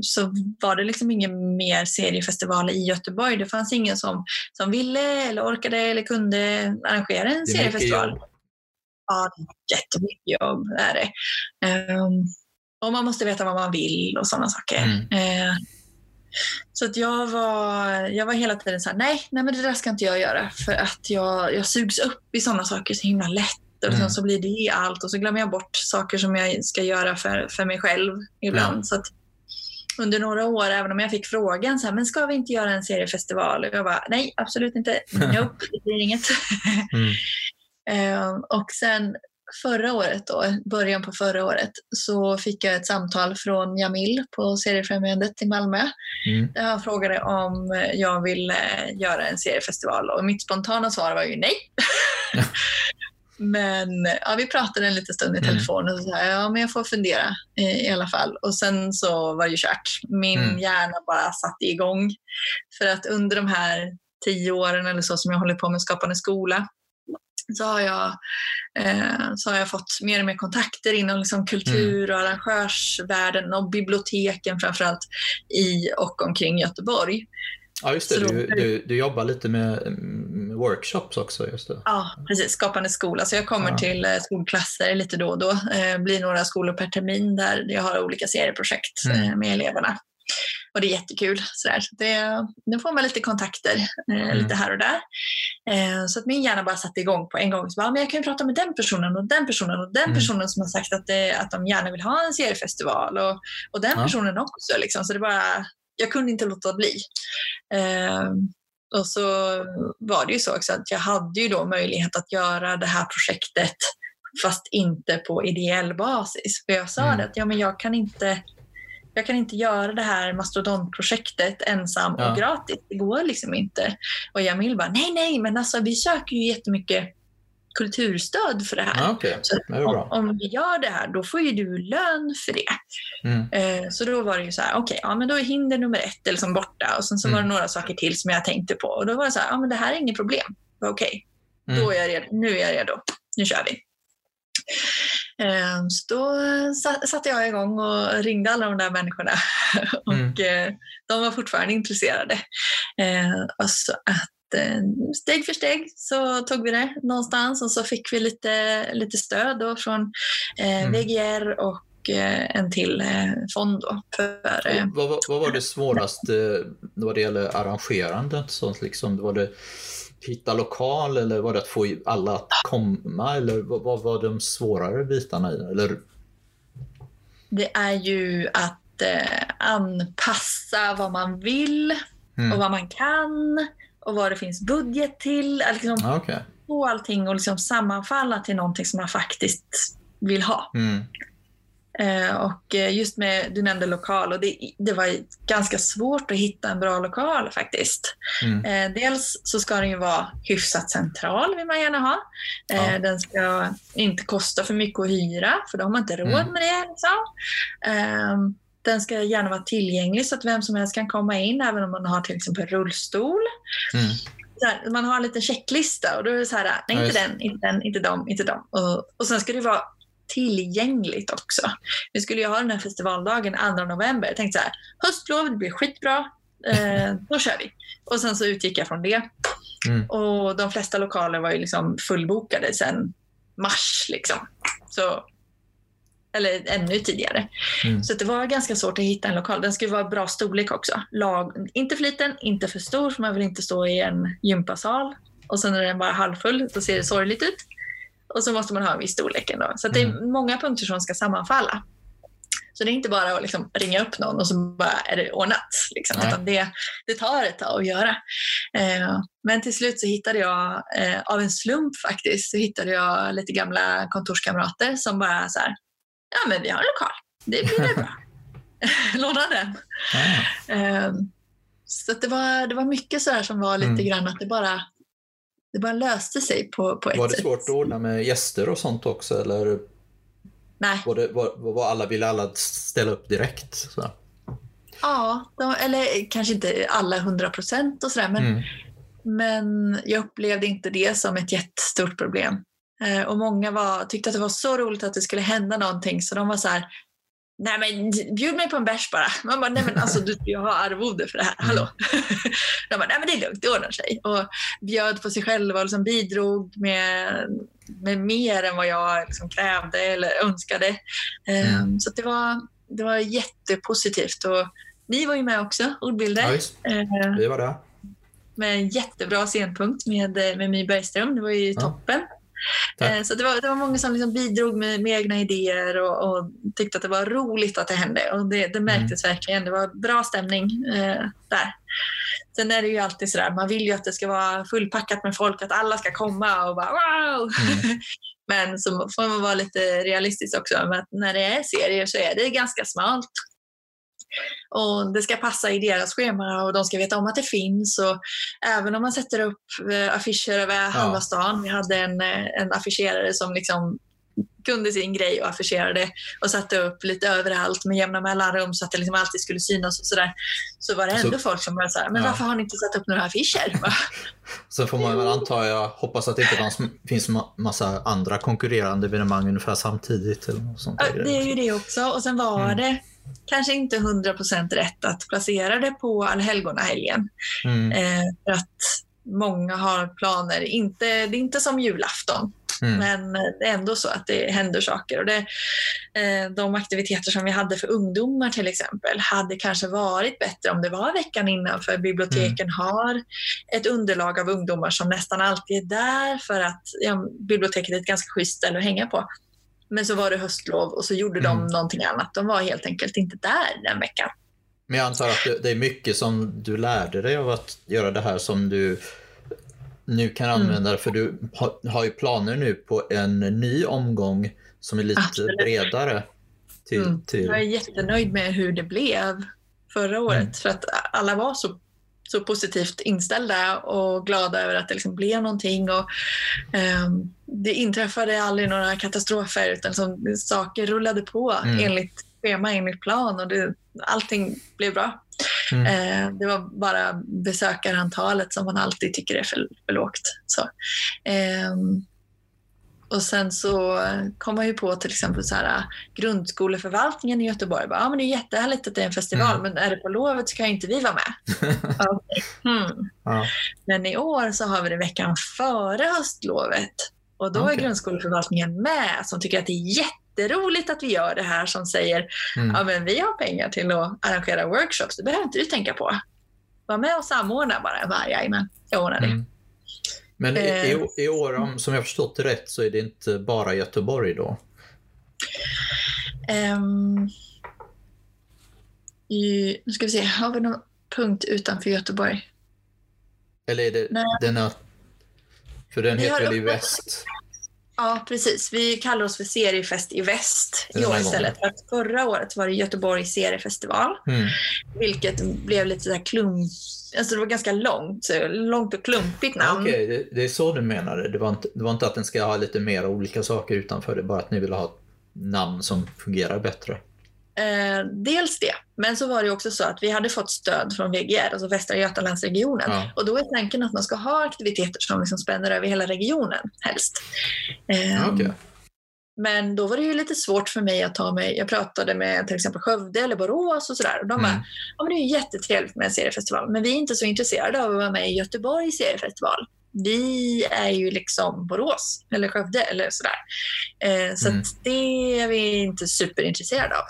så var det liksom ingen mer seriefestival i Göteborg. Det fanns ingen som, som ville eller orkade eller kunde arrangera en Det seriefestival. Ja, jättemycket jobb är det. Ehm, och man måste veta vad man vill och sådana saker. Mm. Eh, så att jag, var, jag var hela tiden så här, nej, nej men det där ska inte jag göra. För att jag, jag sugs upp i sådana saker så himla lätt. Och Mm. så blir det allt och så glömmer jag bort saker som jag ska göra för, för mig själv ibland. Ja. Så under några år, även om jag fick frågan så här, men ska vi inte göra en seriefestival? Och jag bara, nej, absolut inte. Nope, det blir inget. Mm. Eh, och sen förra året, då, början på förra året, så fick jag ett samtal från Jamil på Seriefrämjandet i Malmö. Mm. Där han frågade om jag ville göra en seriefestival och mitt spontana svar var ju nej. men ja, vi pratade en liten stund i Mm. telefon och så sa ja men jag får fundera eh, i alla fall. Och sen så var det ju kört. Min Mm. hjärna bara satte igång. För att under de här tio åren eller så som jag håller på med Skapande skola så har jag, eh, så har jag fått mer och mer kontakter inom liksom kultur och arrangörsvärlden och biblioteken framförallt i och omkring Göteborg. Ja, just det. Då- Du, du, du jobbar lite med, med workshops också. Just det. Ja, precis. Skapande skola. Så jag kommer Ja. till eh, skolklasser lite då och då. Eh, blir några skolor per termin där jag har olika serieprojekt Mm. eh, med eleverna. och det är jättekul. Sådär. Så det, nu får man lite kontakter eh, Mm. lite här och där. Eh, så att min hjärna bara satte igång på en gång. Så bara, men jag kan ju prata med den personen och den personen och den Mm. personen som har sagt att, det, att de gärna vill ha en seriefestival och, och den Ja. personen också. Liksom. Så det bara, jag kunde inte låta bli. Eh, och så var det ju så också att jag hade ju då möjlighet att göra det här projektet fast inte på ideell basis. För jag sa Mm. det att ja, men jag kan inte jag kan inte göra det här mastodontprojektet ensam Ja. och gratis. Det går liksom inte. Och Jamil bara, nej, nej, men alltså vi söker ju jättemycket kulturstöd för det här. Ja, Okej, Så det om, om vi gör det här, då får ju du lön för det. Mm. Eh, så då var det ju så här, okej, ja men då är hinder nummer ett liksom borta. Och sen så var det Mm. några saker till som jag tänkte på. Och då var det så här, ja men det här är inget problem. Okej, Mm. då är jag redo. nu är jag redo. Nu kör vi. Eh, Så då sa- satte jag igång och ringde alla de där människorna. Och Mm. eh, de var fortfarande intresserade. Eh, Och så att steg för steg så tog vi det någonstans och så fick vi lite, lite stöd då från eh, Mm. VGR och eh, en till eh, fond. Då för, eh, Vad, vad, vad var det svåraste vad det gäller arrangerandet? Sånt liksom, var det hitta lokal eller var det att få alla att komma? Eller vad, vad var de svårare bitarna i det? Eller, Det är ju att eh, anpassa vad man vill och mm. vad man kan och vad det finns budget till. Att Liksom ja, okej. få allting och liksom sammanfalla till någonting som man faktiskt vill ha. Mm. Eh, och eh, just med, du nämnde lokal och det, det var ganska svårt att hitta en bra lokal faktiskt. Mm. Eh, dels så ska den ju vara hyfsat central vill man gärna ha. Eh, Ja. Den ska inte kosta för mycket att hyra för då har man inte råd Mm. med det. Liksom. Den ska gärna vara tillgänglig så att vem som helst kan komma in även om man har till exempel rullstol. Mm. Här, man har en liten checklista och då är det så här, nej Ja, inte just. den, inte den, inte dem, inte dem. Och, och sen ska det vara tillgängligt också. Vi skulle ju ha den här festivaldagen 2 november. Jag tänkte så här, höstlov, det blir skitbra. Eh, då kör vi. Och sen så utgick jag från det. Mm. Och de flesta lokaler var ju liksom fullbokade sedan mars. Liksom. Så, eller ännu tidigare. Mm. Så det var ganska svårt att hitta en lokal. Den skulle vara bra storlek också. Lag, inte för liten, inte för stor, för man vill inte stå i en gympasal. Och sen är den bara halvfull, då ser det sorgligt ut. Och så måste man ha en viss storlek ändå. Så det är Mm. många punkter som ska sammanfalla. Så det är inte bara att liksom ringa upp någon och så bara är det ordnat. Liksom, det, det tar ett tag att göra. Eh, men till slut så hittade jag, eh, av en slump faktiskt, så hittade jag lite gamla kontorskamrater som bara så här, ja men vi har en lokal, det blir väl bra. Låna den. Eh, så det, var, det var mycket så här som var lite Mm. grann att det bara, det bara löste sig på, på ett Var det sätt. svårt att ordna med gäster och sånt också? Eller Nej. var det, var, var alla, ville alla ställa upp direkt? Så? Ja, de, eller kanske inte alla hundra procent och sådär, men, Mm. men jag upplevde inte det som ett jättestort problem. Eh, och många var, tyckte att det var så roligt att det skulle hända någonting så de var så här Nej men bjud mig på en bärs bara. Man bara, nej men alltså du, jag har arvode för det här, hallå. De bara, nej men det är lugnt, det ordnar sig. Och bjöd på sig själva och liksom bidrog med, med mer än vad jag liksom krävde eller önskade. Eh, Mm. Så att det, var, det var jättepositivt. Och ni var ju med också, ordbilder. Ja. Eh, Vi var där. med en jättebra scenpunkt med, med My Bergström. Det var ju Ja. toppen. Tack. Eh, Så det var, det var många som liksom bidrog med, med egna idéer och, och tyckte att det var roligt att det hände. Och det, det märktes verkligen. Det var bra stämning eh, där. Sen är det ju alltid sådär, man vill ju att det ska vara fullpackat med folk, att alla ska komma och bara wow! Mm. Men så får man vara lite realistisk också med att när det är serier så är det ganska smalt. Och det ska passa i deras schema och de ska veta om att det finns. Och även om man sätter upp eh, affischer över halva stan. Vi hade en, eh, en affischerare som liksom kunde sin grej och affischerade och satte upp lite överallt med jämna mellanrum så att det liksom alltid skulle synas och sådär. Så var det ändå folk som var så här, men Ja. varför har ni inte satt upp några affischer? Sen får man väl anta, jag hoppas att det inte finns ma- massa andra konkurrerande evenemang ungefär samtidigt. Eller något sånt Ja, det är ju det också. Och sen var Mm. det kanske inte 100% rätt att placera det på allhelgonahelgen. Mm. Eh, för att många har planer. Inte, det är inte som julafton. Mm. Men det är ändå så att det händer saker. Och det, eh, de aktiviteter som vi hade för ungdomar till exempel hade kanske varit bättre om det var veckan innan för biblioteken mm. har ett underlag av ungdomar som nästan alltid är där för att ja, biblioteket är ett ganska schysst ställe att hänga på. Men så var det höstlov och så gjorde mm. de någonting annat. De var helt enkelt inte där den veckan. Men jag antar att det är mycket som du lärde dig av att göra det här som du nu kan mm. använda mm. för du har, ju planer nu på en ny omgång som är lite Absolut. bredare. Till, mm. till... Jag är jättenöjd med hur det blev förra året mm. för att alla var så, så positivt inställda och glada över att det liksom blev någonting. Och, um, det inträffade aldrig några katastrofer utan som, saker rullade på mm. enligt schema, enligt plan och det, allting blev bra. Mm. Eh, det var bara besökarantalet som man alltid tycker är för, för lågt. Så. Eh, och sen så kom man ju på till exempel så här, grundskoleförvaltningen i Göteborg. Bara, ja, men det är jättehärligt att det är en festival, mm. men är det på lovet så kan inte vi vara med. mm. ja. Men i år så har vi det veckan före höstlovet och då okay. är grundskoleförvaltningen med som tycker att det är jätte jätteroligt att vi gör det här som säger mm. ja, men vi har pengar till att arrangera workshops, det behöver inte du tänka på. Var med och samordna bara. Jajamän, jag ordnar det. Mm. Men i, i, eh. i år, om, som jag förstått det rätt, så är det inte bara Göteborg då? Um, i, nu ska vi se, har vi någon punkt utanför Göteborg? Eller är det Nej. denna... För den vi heter väl i väst? Ja, precis. Vi kallar oss för Seriefest i väst i år istället. För att förra året var det Göteborg seriefestival, mm. vilket blev lite så klump... Alltså det var ganska långt, långt och klumpigt namn. Okej, okay, det, det, är så du menade. Det var, inte, det var inte att den ska ha lite mer olika saker utanför, det bara att ni vill ha ett namn som fungerar bättre. Eh, dels det, men så var det också så att vi hade fått stöd från VGR, alltså Västra Götalandsregionen. Ja. Och då är tanken att man ska ha aktiviteter som liksom spänner över hela regionen helst. Eh, okay. Men då var det ju lite svårt för mig att ta mig, jag pratade med till exempel Skövde eller Borås och sådär. Och de mm. bara, ja men det är jättetrevligt med en seriefestival, men vi är inte så intresserade av att vara med i Göteborgs seriefestival vi är ju liksom Borås eller Skövde eller sådär. Eh, så mm. det är vi inte superintresserade av.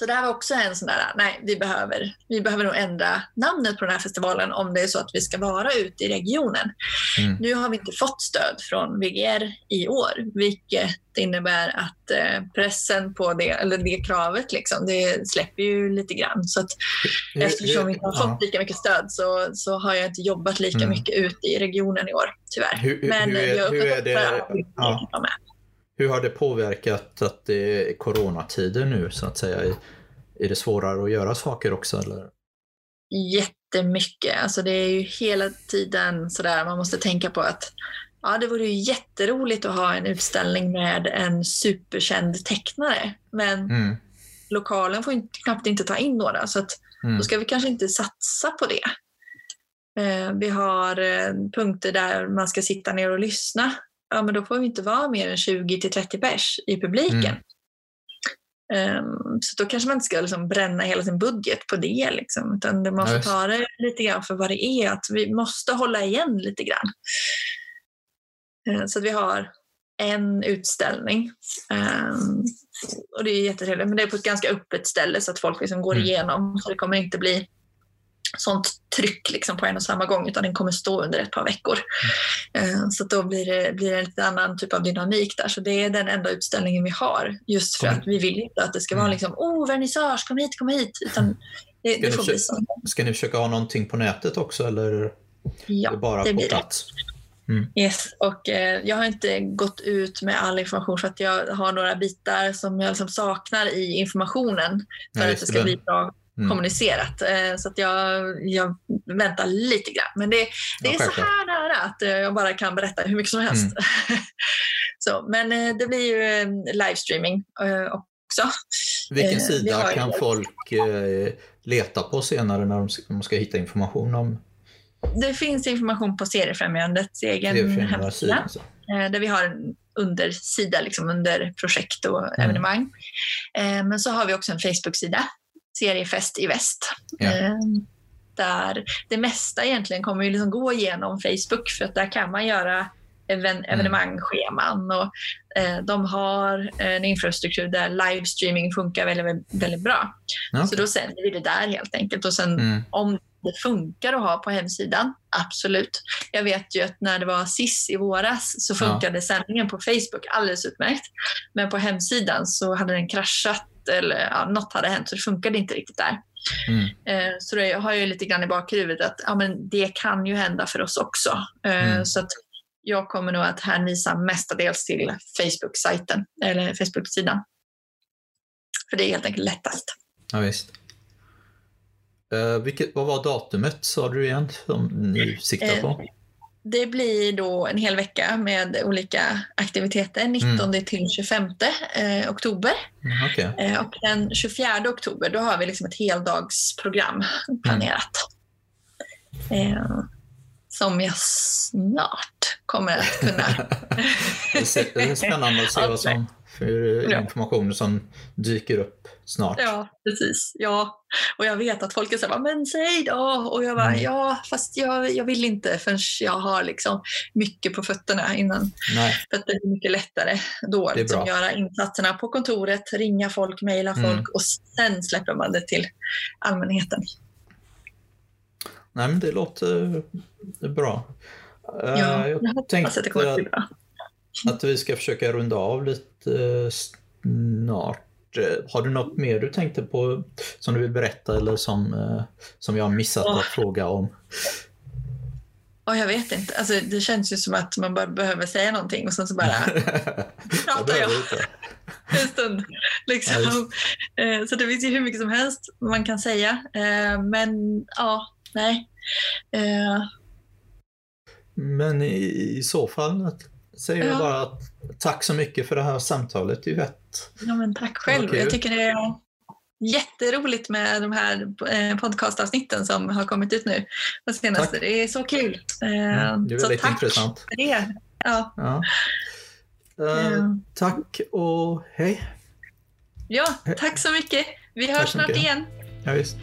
Så det här var också en sån där, nej, vi behöver, vi behöver nog ändra namnet på den här festivalen om det är så att vi ska vara ute i regionen. Mm. Nu har vi inte fått stöd från VGR i år, vilket innebär att eh, pressen på det, eller det kravet, liksom, det släpper ju lite grann. Så att, eftersom vi inte har fått lika mycket stöd så, så har jag inte jobbat lika mm. mycket ute i regionen i år, tyvärr. Hur, Men hur är, jag hur är det? Ja. Hur har det påverkat att det är coronatider nu så att säga? Är det svårare att göra saker också? Eller? Jättemycket. Alltså det är ju hela tiden sådär, man måste tänka på att ja, det vore ju jätteroligt att ha en utställning med en superkänd tecknare. Men mm. lokalen får inte, knappt inte ta in några, så att mm. då ska vi kanske inte satsa på det. Eh, vi har eh, punkter där man ska sitta ner och lyssna ja, men då får vi inte vara mer än 20 till 30 pers i publiken. Mm. Um, så då kanske man inte ska liksom bränna hela sin budget på det. Liksom, utan man får ta det lite grann för vad det är. Att vi måste hålla igen lite grann. Uh, så att vi har en utställning. Um, och det är jättetrevligt, men det är på ett ganska öppet ställe så att folk liksom går mm. igenom. Så det kommer inte bli sånt tryck liksom på en och samma gång utan den kommer stå under ett par veckor. Mm. Så då blir det, blir det en lite annan typ av dynamik där. Så det är den enda utställningen vi har just för att vi vill inte att det ska vara mm. liksom oh vernissage, kom hit, kom hit. Utan det, ska, det får ni försöka, ska ni försöka ha någonting på nätet också eller ja, bara det på plats? Mm. Yes, och eh, jag har inte gått ut med all information för att jag har några bitar som jag liksom saknar i informationen för Nej, att det ska bli bra mm. kommunicerat. Eh, så att jag, jag väntar lite grann. Men det, det är så här nära att eh, jag bara kan berätta hur mycket som helst. Mm. så, men eh, det blir ju livestreaming också. Vilken sida kan folk leta på senare när de ska hitta information om det finns information på Seriefrämjandets egen hemsida. Alltså. Där vi har en undersida liksom under projekt och mm. evenemang. Men så har vi också en Facebook-sida seriefest i väst. Ja. Ehm, där det mesta egentligen kommer ju liksom gå igenom Facebook för att där kan man göra even, evenemangscheman och eh, de har en infrastruktur där livestreaming funkar väldigt, väldigt bra. Ja, Så då sänder vi det där helt enkelt. Och sen Mm. om det funkar att ha på hemsidan, absolut. Jag vet ju att när det var SIS i våras så funkade sändningen på Facebook alldeles utmärkt. Men på hemsidan så hade den kraschat eller ja, något hade hänt så det funkade inte riktigt där. Mm. Eh, så det har jag ju lite grann i bakhuvudet att ja, men det kan ju hända för oss också. Eh, Mm. Så att jag kommer nog att hänvisa mestadels till Facebook-sajten eller Facebook-sidan. För det är helt enkelt lättast. Ja, visst. Eh, vilket, vad var datumet sa du igen som ni siktar på? Det blir då en hel vecka med olika aktiviteter, 19 till 25 eh, oktober. Mm, Okej. Eh, och den 24 oktober då har vi liksom ett heldagsprogram planerat. Eh, som jag snart kommer att kunna... Det är spännande att se vad som för information som dyker upp snart. ja, precis. Ja. Och jag vet att folk är så här, men säg då! Och jag bara, Mm. ja, fast jag, jag vill inte förrän jag har liksom mycket på fötterna innan. Nej, För att det är mycket lättare då är liksom, göra insatserna på kontoret, ringa folk, mejla folk Mm. och sen släpper man det till allmänheten. nej, men det låter bra. Eh, Ja, jag jag hoppas att det kommer att bli bra. att vi ska försöka runda av lite snart. Eh, Har du något mer du tänkte på som du vill berätta eller som, eh, som jag har missat att fråga om? Och jag vet inte. Alltså, det känns ju som att man bara behöver säga någonting och sen så bara jag pratar jag en stund. Liksom. Eh, Så det finns ju hur mycket som helst man kan säga. Men ja, nej. Men i, i så fall säger jag Ja. bara att tack så mycket för det här samtalet Yvette. Ja, men tack själv. Jag tycker det är jätteroligt med de här eh, podcastavsnitten som har kommit ut nu på senaste. Tack. Det är så kul. Eh, Mm, det är så väldigt tack intressant. för det. Ja, Ja. Eh, eh, Tack och hej. ja, tack så mycket. Vi hörs så snart igen. Ja, visst.